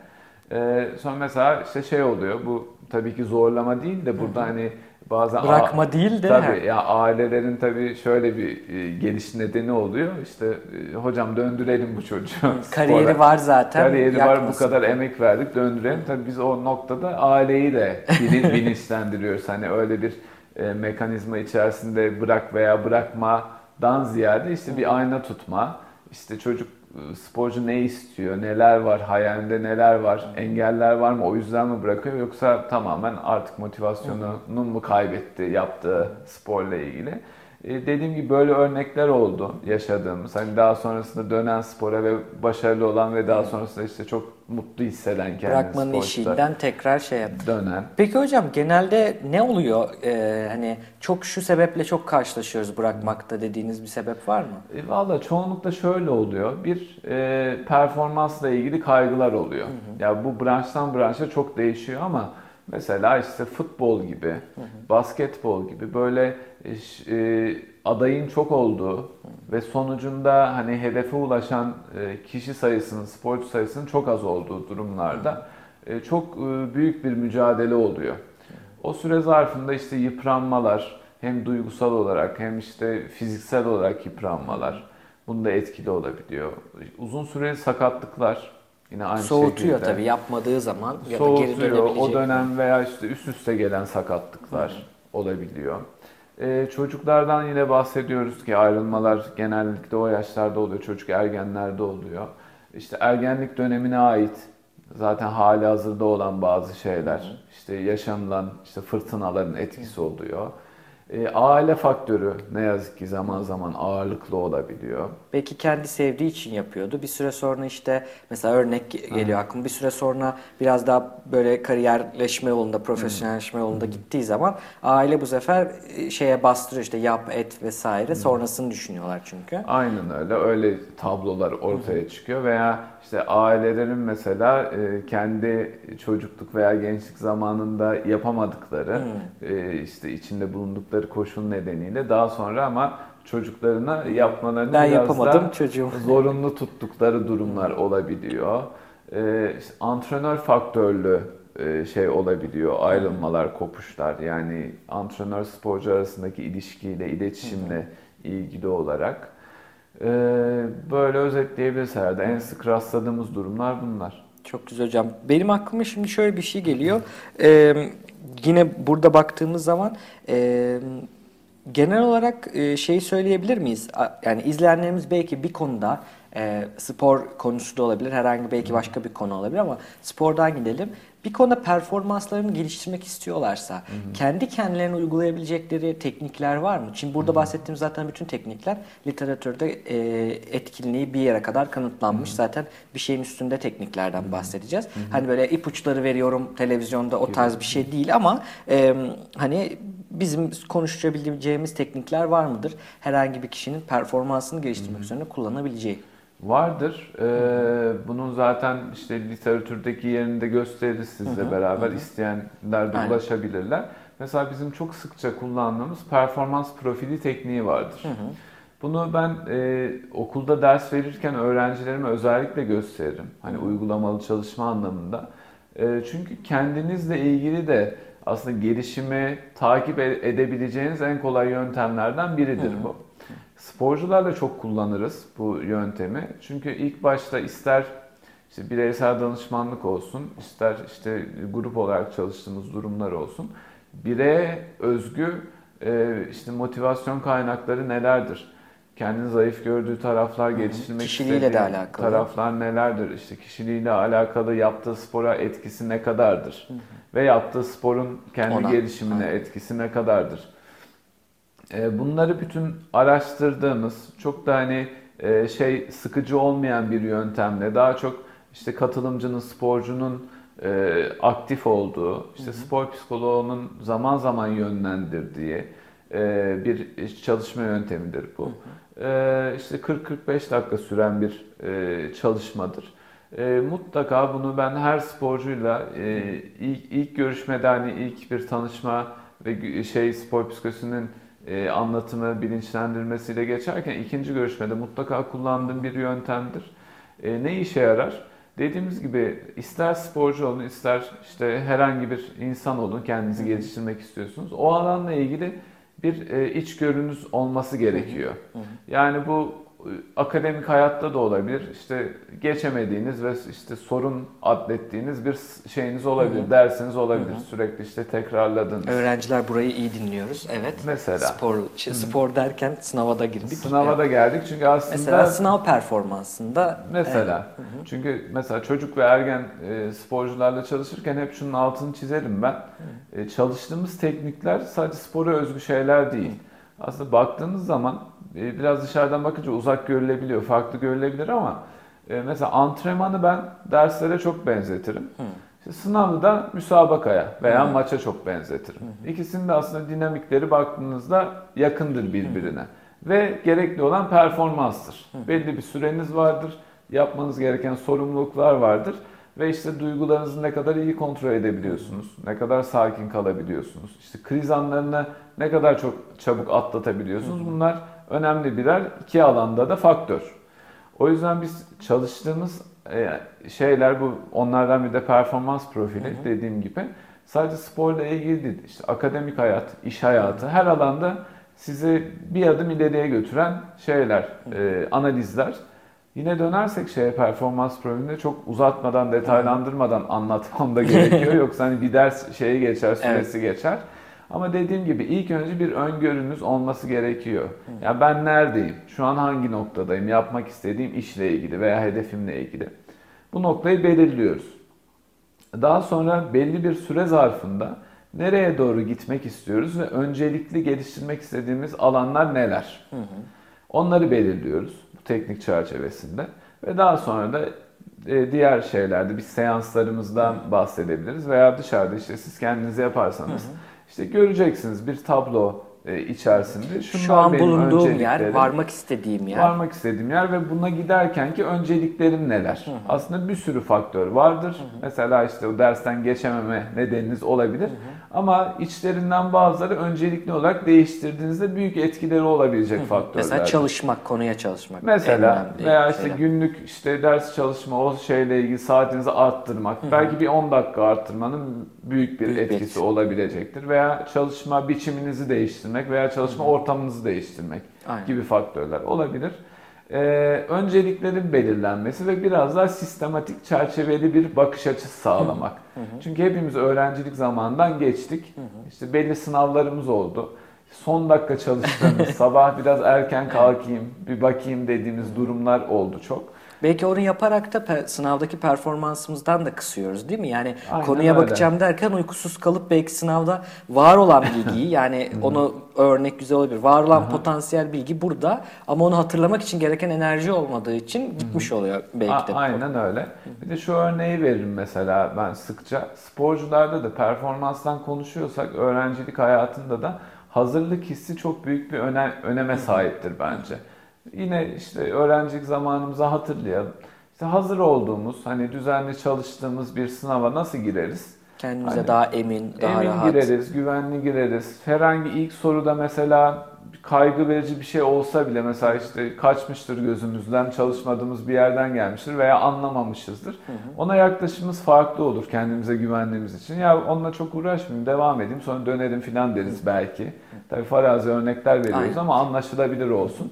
Ee, sonra mesela işte şey oluyor bu tabii ki zorlama değil de burada hani bazen Bırakma değil de tabii ya ailelerin tabii şöyle bir e, geliş nedeni oluyor. İşte e, hocam döndürelim bu çocuğu. Kariyeri spora. var zaten. Kariyeri var bu yakmasın. kadar emek verdik döndürelim. Tabii biz o noktada aileyi de bilin- bilinçlendiriyoruz. Hani öyle bir e, mekanizma içerisinde bırak veya bırakmadan ziyade işte bir ayna tutma. İşte çocuk e, sporcu ne istiyor, neler var, hayalinde neler var, engeller var mı, o yüzden mi bırakıyor yoksa tamamen artık motivasyonunu mu kaybetti yaptığı sporla ilgili. E, dediğim gibi böyle örnekler oldu yaşadığımız. Hani daha sonrasında dönen spora ve başarılı olan ve daha sonrasında işte çok mutlu hisseden kendini Bırakmanın eşiğinden tekrar şey yap. dönen. Peki hocam genelde ne oluyor? Ee, hani çok şu sebeple çok karşılaşıyoruz bırakmakta dediğiniz bir sebep var mı? E, Valla çoğunlukla şöyle oluyor. Bir e, performansla ilgili kaygılar oluyor. Ya bu branştan branşa çok değişiyor ama mesela işte futbol gibi, basketbol gibi böyle e, e, adayın çok olduğu ve sonucunda hani hedefe ulaşan e, kişi sayısının, sporcu sayısının çok az olduğu durumlarda e, çok e, büyük bir mücadele oluyor. O süre zarfında işte yıpranmalar hem duygusal olarak hem işte fiziksel olarak yıpranmalar bunda etkili olabiliyor. Uzun süreli sakatlıklar yine aynı Soğutuyor şekilde. tabii yapmadığı zaman ya da geri dönebilecek. O dönem veya işte üst üste gelen sakatlıklar olabiliyor. Ee, çocuklardan yine bahsediyoruz ki ayrılmalar genellikle o yaşlarda oluyor. Çocuk ergenlerde oluyor. İşte ergenlik dönemine ait zaten hali hazırda olan bazı şeyler. işte yaşanılan işte fırtınaların etkisi oluyor. E, aile faktörü ne yazık ki zaman zaman ağırlıklı olabiliyor. Belki kendi sevdiği için yapıyordu. Bir süre sonra işte mesela örnek geliyor aklıma. Bir süre sonra biraz daha böyle kariyerleşme yolunda, profesyonelleşme yolunda gittiği zaman aile bu sefer e, şeye bastırıyor işte yap et vesaire. Sonrasını düşünüyorlar çünkü. Aynen öyle. Öyle tablolar ortaya çıkıyor veya işte ailelerin mesela e, kendi çocukluk veya gençlik zamanında yapamadıkları e, işte içinde bulundukları koşul nedeniyle daha sonra ama çocuklarına yapmalarını Ben biraz yapamadım daha çocuğum. zorunlu tuttukları durumlar olabiliyor. E, işte antrenör faktörlü e, şey olabiliyor. Ayrılmalar, kopuşlar. Yani antrenör sporcu arasındaki ilişkiyle, iletişimle ilgili olarak. E, böyle özetleyebiliriz herhalde. En sık rastladığımız durumlar bunlar. Çok güzel hocam. Benim aklıma şimdi şöyle bir şey geliyor. Ee, yine burada baktığımız zaman e, genel olarak e, şeyi söyleyebilir miyiz? Yani izleyenlerimiz belki bir konuda e, spor konusu da olabilir, herhangi belki başka bir konu olabilir ama spordan gidelim. Bir konuda performanslarını geliştirmek istiyorlarsa kendi kendilerine uygulayabilecekleri teknikler var mı? Şimdi burada bahsettiğim zaten bütün teknikler literatürde e, etkinliği bir yere kadar kanıtlanmış. Zaten bir şeyin üstünde tekniklerden bahsedeceğiz. Hani böyle ipuçları veriyorum televizyonda o tarz bir şey değil ama e, hani bizim konuşabileceğimiz teknikler var mıdır? Herhangi bir kişinin performansını geliştirmek üzerine kullanabileceği. Vardır. Ee, bunun zaten işte literatürdeki yerini de gösteririz sizle beraber. İsteyenler de Aynen. ulaşabilirler. Mesela bizim çok sıkça kullandığımız performans profili tekniği vardır. Bunu ben e, okulda ders verirken öğrencilerime özellikle gösteririm. Hani uygulamalı çalışma anlamında. E, çünkü kendinizle ilgili de aslında gelişimi takip e- edebileceğiniz en kolay yöntemlerden biridir bu. Sporcularla çok kullanırız bu yöntemi. Çünkü ilk başta ister işte bireysel danışmanlık olsun, ister işte grup olarak çalıştığımız durumlar olsun. Bireye özgü e, işte motivasyon kaynakları nelerdir? Kendini zayıf gördüğü taraflar, geliştirmek istediği de alakalı. taraflar nelerdir? İşte kişiliğiyle alakalı yaptığı spora etkisi ne kadardır? Ve yaptığı sporun kendi Ona. gelişimine etkisi ne kadardır? E, Bunları bütün araştırdığımız, çok da hani e, şey sıkıcı olmayan bir yöntemle daha çok işte katılımcının, sporcunun e, aktif olduğu, işte spor psikoloğunun zaman zaman yönlendirdiği e, bir çalışma yöntemidir bu. E, işte 40-45 dakika süren bir e, çalışmadır. E, mutlaka bunu ben her sporcuyla e, ilk, ilk görüşmede hani ilk bir tanışma ve şey spor psikolojisinin e, anlatımı, bilinçlendirmesiyle geçerken ikinci görüşmede mutlaka kullandığım bir yöntemdir. E, ne işe yarar? Dediğimiz gibi ister sporcu olun, ister işte herhangi bir insan olun, kendinizi geliştirmek istiyorsunuz. O alanla ilgili bir e, içgörünüz olması gerekiyor. Yani bu akademik hayatta da olabilir. İşte geçemediğiniz ve işte sorun adlettiğiniz bir şeyiniz olabilir, dersiniz olabilir. Sürekli işte tekrarladığınız. Öğrenciler burayı iyi dinliyoruz. Evet. Mesela. Spor, şey, spor derken sınava da girdik. Sınava Evet. da geldik çünkü aslında Mesela sınav performansında Mesela. Çünkü mesela çocuk ve ergen e, sporcularla çalışırken hep şunun altını çizerim ben. E, çalıştığımız teknikler sadece spora özgü şeyler değil. Aslında baktığınız zaman biraz dışarıdan bakınca uzak görülebiliyor, farklı görülebilir ama e, mesela antrenmanı ben derslere çok benzetirim. İşte sınavı da müsabakaya veya maça çok benzetirim. İkisinin de aslında dinamikleri baktığınızda yakındır birbirine. Ve gerekli olan performanstır. Belli bir süreniz vardır. Yapmanız gereken sorumluluklar vardır. Ve işte duygularınızı ne kadar iyi kontrol edebiliyorsunuz, ne kadar sakin kalabiliyorsunuz, işte kriz anlarını ne kadar çok çabuk atlatabiliyorsunuz. Bunlar önemli birer iki alanda da faktör. O yüzden biz çalıştığımız e, şeyler bu onlardan bir de performans profili dediğim gibi sadece sporla ilgili değil. İşte akademik hayat, iş hayatı her alanda sizi bir adım ileriye götüren şeyler, e, analizler. Yine dönersek şeye performans profilinde çok uzatmadan, detaylandırmadan anlatmam da gerekiyor. Yoksa hani bir ders şeyi geçer, süresi geçer. Ama dediğim gibi ilk önce bir öngörünüz olması gerekiyor. Ya ben neredeyim? Şu an hangi noktadayım? Yapmak istediğim işle ilgili veya hedefimle ilgili. Bu noktayı belirliyoruz. Daha sonra belli bir süre zarfında Nereye doğru gitmek istiyoruz ve öncelikli geliştirmek istediğimiz alanlar neler? Onları belirliyoruz bu teknik çerçevesinde ve daha sonra da e, diğer şeylerde biz seanslarımızdan bahsedebiliriz veya dışarıda işte siz kendiniz yaparsanız işte göreceksiniz bir tablo e, içerisinde şunlar Şu an bulunduğum yer, varmak istediğim yer. Varmak istediğim yer ve buna giderken ki önceliklerim neler? Aslında bir sürü faktör vardır. Mesela işte o dersten geçememe nedeniniz olabilir. Ama içlerinden bazıları öncelikli olarak değiştirdiğinizde büyük etkileri olabilecek faktörler. Mesela çalışmak, konuya çalışmak. Mesela veya işte şeyler. günlük işte ders çalışma o şeyle ilgili saatinizi arttırmak. Belki bir 10 dakika arttırmanın büyük bir Büyük bir etkisi etkisi. olabilecektir. Veya çalışma biçiminizi değiştirmek veya çalışma ortamınızı değiştirmek Aynen. gibi faktörler olabilir. Ee, önceliklerin belirlenmesi ve biraz daha sistematik çerçeveli bir bakış açısı sağlamak. Çünkü hepimiz öğrencilik zamanından geçtik. İşte belli sınavlarımız oldu. Son dakika çalıştığımız, sabah biraz erken kalkayım, bir bakayım dediğimiz durumlar oldu çok. Belki onu yaparak da pe- sınavdaki performansımızdan da kısıyoruz değil mi? Yani Aynen konuya öyle. bakacağım derken uykusuz kalıp belki sınavda var olan bilgiyi yani onu örnek güzel olabilir. Var olan potansiyel bilgi burada ama onu hatırlamak için gereken enerji olmadığı için gitmiş oluyor belki de. Aynen öyle. Bir de şu örneği veririm mesela ben sıkça. Sporcularda da performanstan konuşuyorsak öğrencilik hayatında da hazırlık hissi çok büyük bir öne- öneme sahiptir bence. Yine işte öğrencilik zamanımıza hatırlayalım. İşte hazır olduğumuz, hani düzenli çalıştığımız bir sınava nasıl gireriz? Kendimize Hani daha emin, daha Emin rahat. gireriz, güvenli gireriz. Herhangi ilk soruda mesela kaygı verici bir şey olsa bile mesela işte kaçmıştır gözümüzden, çalışmadığımız bir yerden gelmiştir veya anlamamışızdır. Ona yaklaşımımız farklı olur kendimize güvendiğimiz için. Ya onunla çok uğraşmayayım, devam edeyim sonra dönerim filan deriz belki. Tabii farazi örnekler veriyoruz Aynen. ama anlaşılabilir olsun.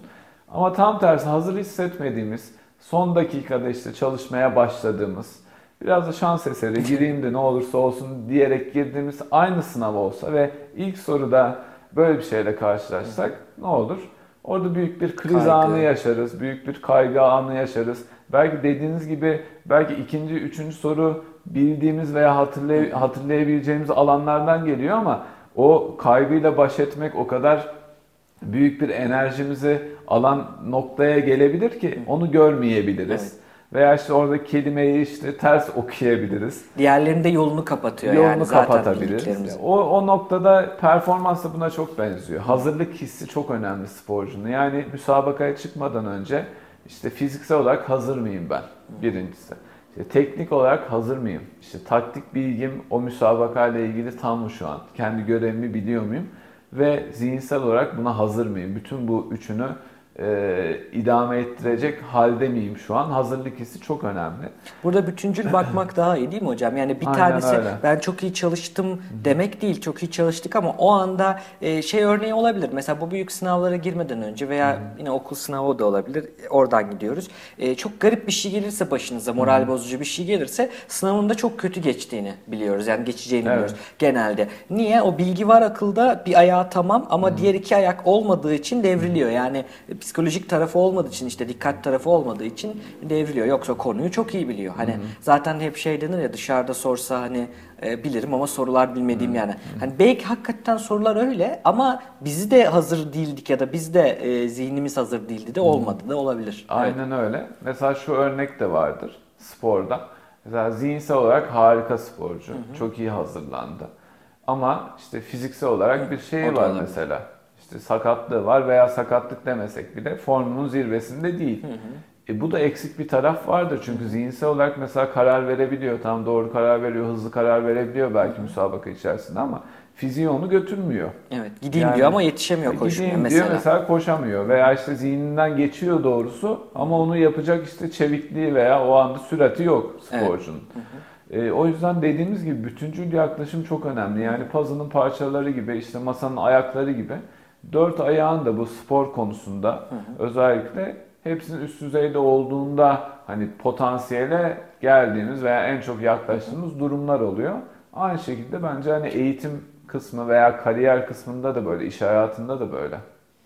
Ama tam tersi hazır hissetmediğimiz, son dakikada işte çalışmaya başladığımız, biraz da şans eseri gireyim de ne olursa olsun diyerek girdiğimiz aynı sınav olsa ve ilk soruda böyle bir şeyle karşılaşsak ne olur? Orada büyük bir kriz Kaygı. anı yaşarız, büyük bir kaygı anı yaşarız. Belki dediğiniz gibi belki ikinci, üçüncü soru bildiğimiz veya hatırlay- hatırlayabileceğimiz alanlardan geliyor ama o kaygıyla baş etmek o kadar büyük bir enerjimizi alan noktaya gelebilir ki onu görmeyebiliriz. Veya işte orada kelimeyi işte ters okuyabiliriz. Diğerlerinde yolunu kapatıyor Yolunu yani zaten kapatabiliriz. O, o noktada performans da buna çok benziyor. Hazırlık hissi çok önemli sporcunun. Yani müsabakaya çıkmadan önce işte fiziksel olarak hazır mıyım ben? Birincisi. İşte teknik olarak hazır mıyım? İşte taktik bilgim o müsabakayla ilgili tam mı şu an? Kendi görevimi biliyor muyum? Ve zihinsel olarak buna hazır mıyım? Bütün bu üçünü e, idame ettirecek halde miyim şu an? Hazırlık hissi çok önemli. Burada bütüncül bakmak daha iyi değil mi hocam? Yani bir Aynen tanesi öyle. ben çok iyi çalıştım demek değil. Çok iyi çalıştık ama o anda e, şey örneği olabilir. Mesela bu büyük sınavlara girmeden önce veya yine okul sınavı da olabilir. Oradan gidiyoruz. E, çok garip bir şey gelirse başınıza, moral bozucu bir şey gelirse sınavın da çok kötü geçtiğini biliyoruz. Yani geçeceğini Evet. biliyoruz genelde. Niye? O bilgi var akılda bir ayağı tamam ama diğer iki ayak olmadığı için devriliyor. Yani psikolojik tarafı olmadığı için işte dikkat tarafı olmadığı için devriliyor. Yoksa konuyu çok iyi biliyor. Hani zaten hep şey denir ya dışarıda sorsa hani e, bilirim ama sorular bilmediğim yani. Hani belki hakikaten sorular öyle ama bizi de hazır değildik ya da biz de e, zihnimiz hazır değildi de olmadı da olabilir. Evet. Aynen öyle. Mesela şu örnek de vardır sporda. Mesela zihinsel olarak harika sporcu. Çok iyi hazırlandı. Ama işte fiziksel olarak bir O şeyi da var mesela. İşte sakatlığı var veya sakatlık demesek bile formunun zirvesinde değil. E bu da eksik bir taraf vardır çünkü zihinsel olarak mesela karar verebiliyor. Tam doğru karar veriyor, hızlı karar verebiliyor belki müsabaka içerisinde ama fiziği onu götürmüyor. Evet. Gideyim Yani- diyor ama yetişemiyor E, koşmaya gideyim mesela. diyor mesela koşamıyor veya işte zihninden geçiyor doğrusu ama onu yapacak işte çevikliği veya o anda sürati yok sporcunun. E, o yüzden dediğimiz gibi bütüncül yaklaşım çok önemli. Yani puzzle'ın parçaları gibi işte masanın ayakları gibi dört ayağın da bu spor konusunda özellikle hepsinin üst düzeyde olduğunda hani potansiyele geldiğimiz veya en çok yaklaştığımız durumlar oluyor. Aynı şekilde bence hani eğitim kısmı veya kariyer kısmında da böyle, iş hayatında da böyle.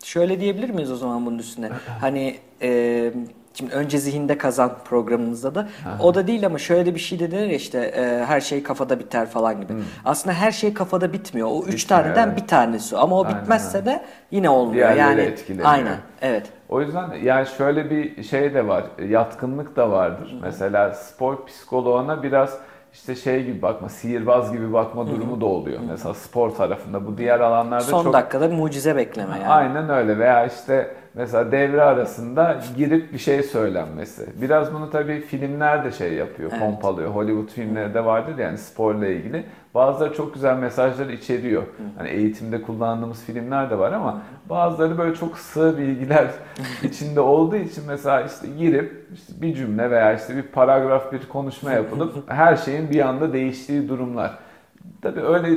Şöyle diyebilir miyiz o zaman bunun üstüne? Hani e, Şimdi önce zihinde kazan programımızda da o da değil ama şöyle bir şey de denir ya işte e, her şey kafada biter falan gibi. Aslında her şey kafada bitmiyor. O üç Bitmiyor, taneden bir tanesi ama o Aynen, bitmezse de yine olmuyor. Diğerleri yani etkileniyor. aynen. Evet. O yüzden yani şöyle bir şey de var, yatkınlık da vardır. Mesela spor psikoloğuna biraz işte şey gibi bakma, sihirbaz gibi bakma durumu da oluyor. Mesela spor tarafında bu diğer alanlarda Son çok dakikada bir mucize bekleme yani. Aynen öyle veya işte mesela devre arasında girip bir şey söylenmesi. Biraz bunu tabii filmler de şey yapıyor, Evet. pompalıyor. Hollywood filmleri de vardır yani sporla ilgili. Bazıları çok güzel mesajlar içeriyor. Hani eğitimde kullandığımız filmler de var ama bazıları böyle çok sığ bilgiler içinde olduğu için mesela işte girip işte bir cümle veya işte bir paragraf bir konuşma yapılıp her şeyin bir anda değiştiği durumlar. Tabii öyle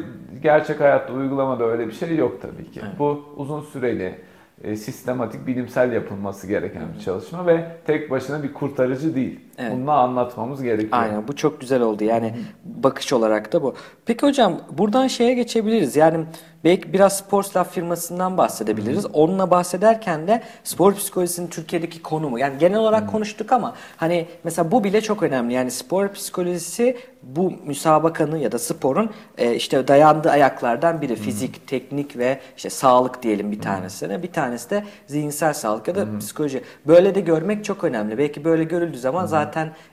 gerçek hayatta uygulamada öyle bir şey yok tabii ki. Bu uzun süreli, sistematik, bilimsel yapılması gereken bir çalışma ve tek başına bir kurtarıcı değil. Evet. Bunu anlatmamız gerekiyor. Aynen bu çok güzel oldu yani bakış olarak da bu. Peki hocam buradan şeye geçebiliriz yani belki biraz Sports Lab firmasından bahsedebiliriz. Onunla bahsederken de spor psikolojisinin Türkiye'deki konumu yani genel olarak konuştuk ama hani mesela bu bile çok önemli yani spor psikolojisi bu müsabakanın ya da sporun e, işte dayandığı ayaklardan biri fizik, teknik ve işte sağlık diyelim bir tanesine bir tanesi de zihinsel sağlık ya da psikoloji. Böyle de görmek çok önemli. Belki böyle görüldüğü zaman zaten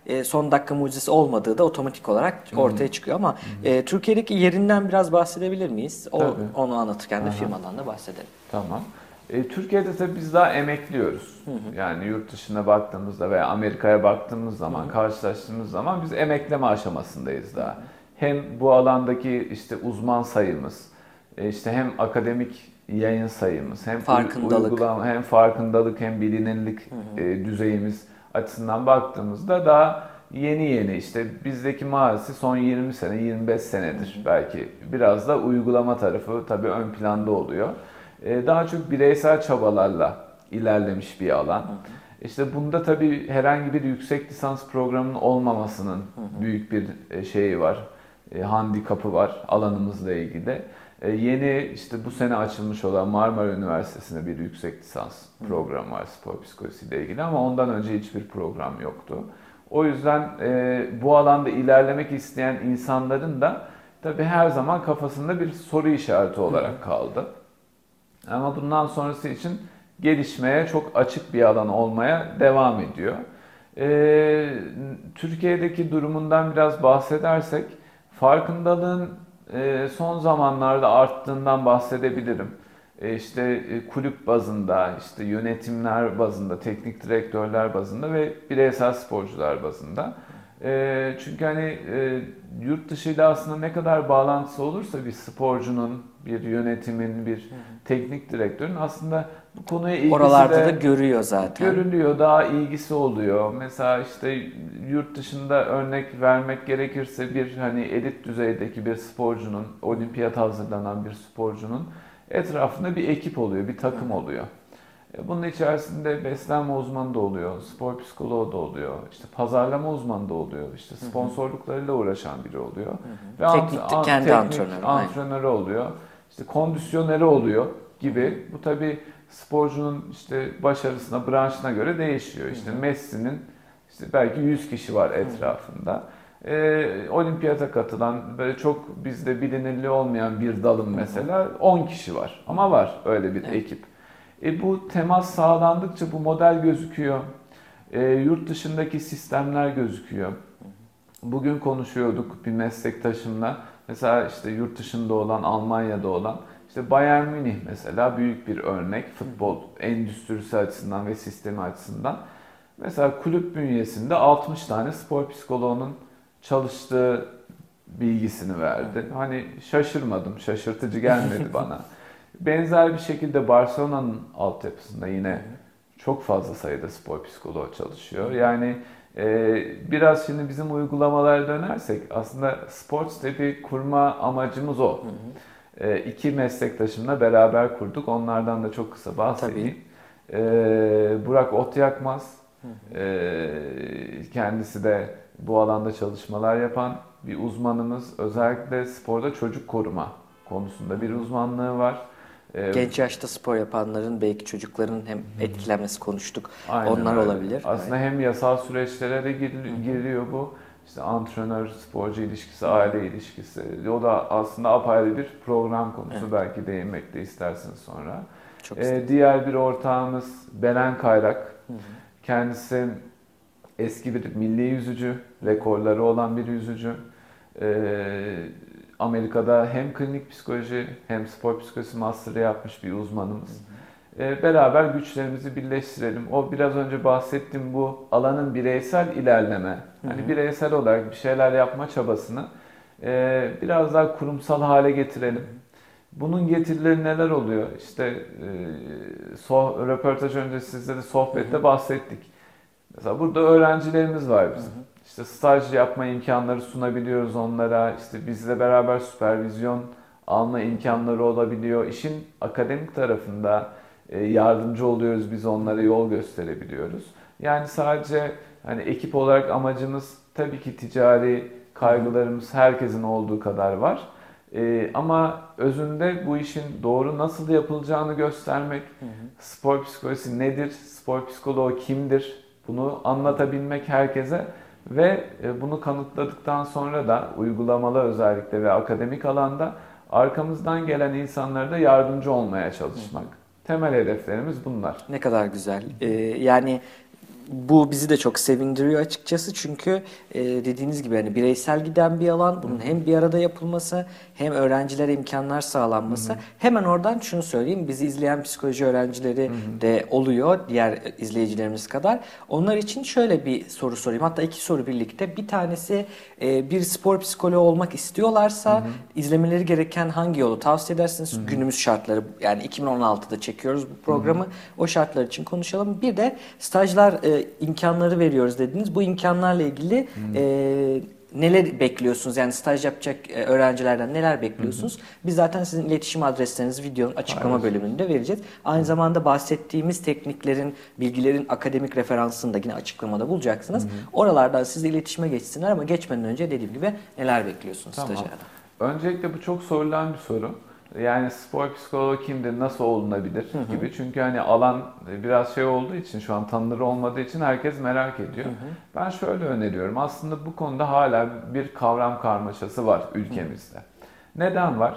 e, son dakika mucizesi olmadığı da otomatik olarak ortaya çıkıyor ama e, Türkiye'deki yerinden biraz bahsedebilir miyiz? O, Tabii. onu anlatırken de firmadan da bahsedelim. Tamam. E, Türkiye'de tabii biz daha emekliyoruz. Yani yurt dışına baktığımızda veya Amerika'ya baktığımız zaman, karşılaştığımız zaman biz emekleme aşamasındayız daha. Hem bu alandaki işte uzman sayımız, e, işte hem akademik yayın sayımız, hem Farkındalık. uygulama, hem farkındalık hem bilinirlik e, düzeyimiz açısından baktığımızda daha yeni yeni işte bizdeki maalesef son 20 sene 25 senedir belki biraz da uygulama tarafı tabii ön planda oluyor. Ee, Daha çok bireysel çabalarla ilerlemiş bir alan. İşte bunda tabii herhangi bir yüksek lisans programının olmamasının büyük bir e, şeyi var. E, handikapı var alanımızla ilgili. E, Yeni işte bu sene açılmış olan Marmara Üniversitesi'nde bir yüksek lisans programı var spor psikolojisiyle ilgili ama ondan önce hiçbir program yoktu. O yüzden e, bu alanda ilerlemek isteyen insanların da tabii her zaman kafasında bir soru işareti olarak kaldı. Ama bundan sonrası için gelişmeye çok açık bir alan olmaya devam ediyor. Ee, Türkiye'deki durumundan biraz bahsedersek farkındalığın e, son zamanlarda arttığından bahsedebilirim. E, işte e, kulüp bazında, işte yönetimler bazında, teknik direktörler bazında ve bireysel sporcular bazında. E, çünkü hani e, yurt dışıyla aslında ne kadar bağlantısı olursa bir sporcunun, bir yönetimin, bir teknik direktörün aslında bu konuya ilgisi Oralarda de da görüyor zaten. görülüyor, daha ilgisi oluyor. Mesela işte yurt dışında örnek vermek gerekirse bir hani elit düzeydeki bir sporcunun, olimpiyat hazırlanan bir sporcunun etrafında bir ekip oluyor, bir takım oluyor. E, Bunun içerisinde beslenme uzmanı da oluyor, spor psikoloğu da oluyor, işte pazarlama uzmanı da oluyor, işte sponsorluklarıyla uğraşan biri oluyor. Ve Teknik ant- kendi teknik antrenörü, aynen. antrenörü oluyor, işte kondisyoneri oluyor gibi. Bu tabii sporcunun işte başarısına, branşına göre değişiyor. İşte Messi'nin işte belki 100 kişi var etrafında. Ee, olimpiyata katılan böyle çok bizde bilinirli olmayan bir dalın mesela 10 kişi var. Ama var öyle bir ekip. E, bu temas sağlandıkça bu model gözüküyor. E, yurt dışındaki sistemler gözüküyor. Bugün konuşuyorduk bir meslektaşımla. Mesela işte yurt dışında olan, Almanya'da olan işte Bayern Münih mesela büyük bir örnek futbol endüstrisi açısından ve sistemi açısından. Mesela kulüp bünyesinde 60 tane spor psikoloğunun çalıştığı bilgisini verdi. Hani şaşırmadım, şaşırtıcı gelmedi bana. Benzer bir şekilde Barcelona'nın altyapısında yine çok fazla sayıda spor psikoloğu çalışıyor. Yani e, biraz şimdi bizim uygulamalara dönersek aslında Sports Lab'i kurma amacımız o. E, iki meslektaşımla beraber kurduk. Onlardan da çok kısa bahsedeyim. E, Burak Otyakmaz, e, kendisi de bu alanda çalışmalar yapan bir uzmanımız. Özellikle sporda çocuk koruma konusunda bir uzmanlığı var. Genç yaşta spor yapanların belki çocukların hem etkilenmesi konuştuk. Aynen Onlar öyle. olabilir. Aslında hem yasal süreçlere de gir- giriyor bu. İşte antrenör, sporcu ilişkisi, aile ilişkisi. O da aslında apayrı bir program konusu. Belki değinmek de istersiniz sonra. Çok Ee, diğer bir ortağımız Beren Kayrak. Kendisi eski bir milli yüzücü, rekorları olan bir yüzücü. Ee, Amerika'da hem klinik psikoloji hem spor psikolojisi master'ı yapmış bir uzmanımız. Ee, beraber güçlerimizi birleştirelim. O biraz önce bahsettiğim bu alanın bireysel ilerleme, hani bireysel olarak bir şeyler yapma çabasını e, biraz daha kurumsal hale getirelim. Bunun getirileri neler oluyor? İşte e, so, röportaj önce sizle de sohbette bahsettik. Mesela burada öğrencilerimiz var bizim. İşte staj yapma imkanları sunabiliyoruz onlara. İşte bizle beraber süpervizyon alma imkanları olabiliyor. İşin akademik tarafında e, yardımcı oluyoruz. Biz onlara yol gösterebiliyoruz. Yani sadece hani ekip olarak amacımız tabii ki ticari kaygılarımız herkesin olduğu kadar var. Ee, ama özünde bu işin doğru nasıl yapılacağını göstermek, spor psikolojisi nedir, spor psikoloğu kimdir bunu anlatabilmek herkese ve e, bunu kanıtladıktan sonra da uygulamalı özellikle ve akademik alanda arkamızdan gelen insanlara da yardımcı olmaya çalışmak. Temel hedeflerimiz bunlar. Ne kadar güzel. Ee, yani bu bizi de çok sevindiriyor açıkçası çünkü e, dediğiniz gibi hani bireysel giden bir alan. Bunun hem bir arada yapılması hem öğrencilere imkanlar sağlanması. Hemen oradan şunu söyleyeyim. Bizi izleyen psikoloji öğrencileri de oluyor diğer izleyicilerimiz kadar. Onlar için şöyle bir soru sorayım. Hatta iki soru birlikte. Bir tanesi e, bir spor psikoloğu olmak istiyorlarsa izlemeleri gereken hangi yolu tavsiye edersiniz? Günümüz şartları yani 2016'da çekiyoruz bu programı. O şartlar için konuşalım. Bir de stajlar e, imkanları veriyoruz dediniz. Bu imkanlarla ilgili e, neler bekliyorsunuz? Yani staj yapacak e, öğrencilerden neler bekliyorsunuz? Biz zaten sizin iletişim adreslerinizi videonun açıklama bölümünde vereceğiz. Aynı zamanda bahsettiğimiz tekniklerin, bilgilerin akademik referansını da yine açıklamada bulacaksınız. Oralardan siz iletişime geçsinler ama geçmeden önce dediğim gibi neler bekliyorsunuz Tamam. stajyerden? Öncelikle bu çok sorulan bir soru. Yani spor psikoloğu kimdir, nasıl olunabilir gibi. Çünkü hani alan biraz şey olduğu için şu an tanınır olmadığı için herkes merak ediyor. Ben şöyle öneriyorum. Aslında bu konuda hala bir kavram karmaşası var ülkemizde. Neden var?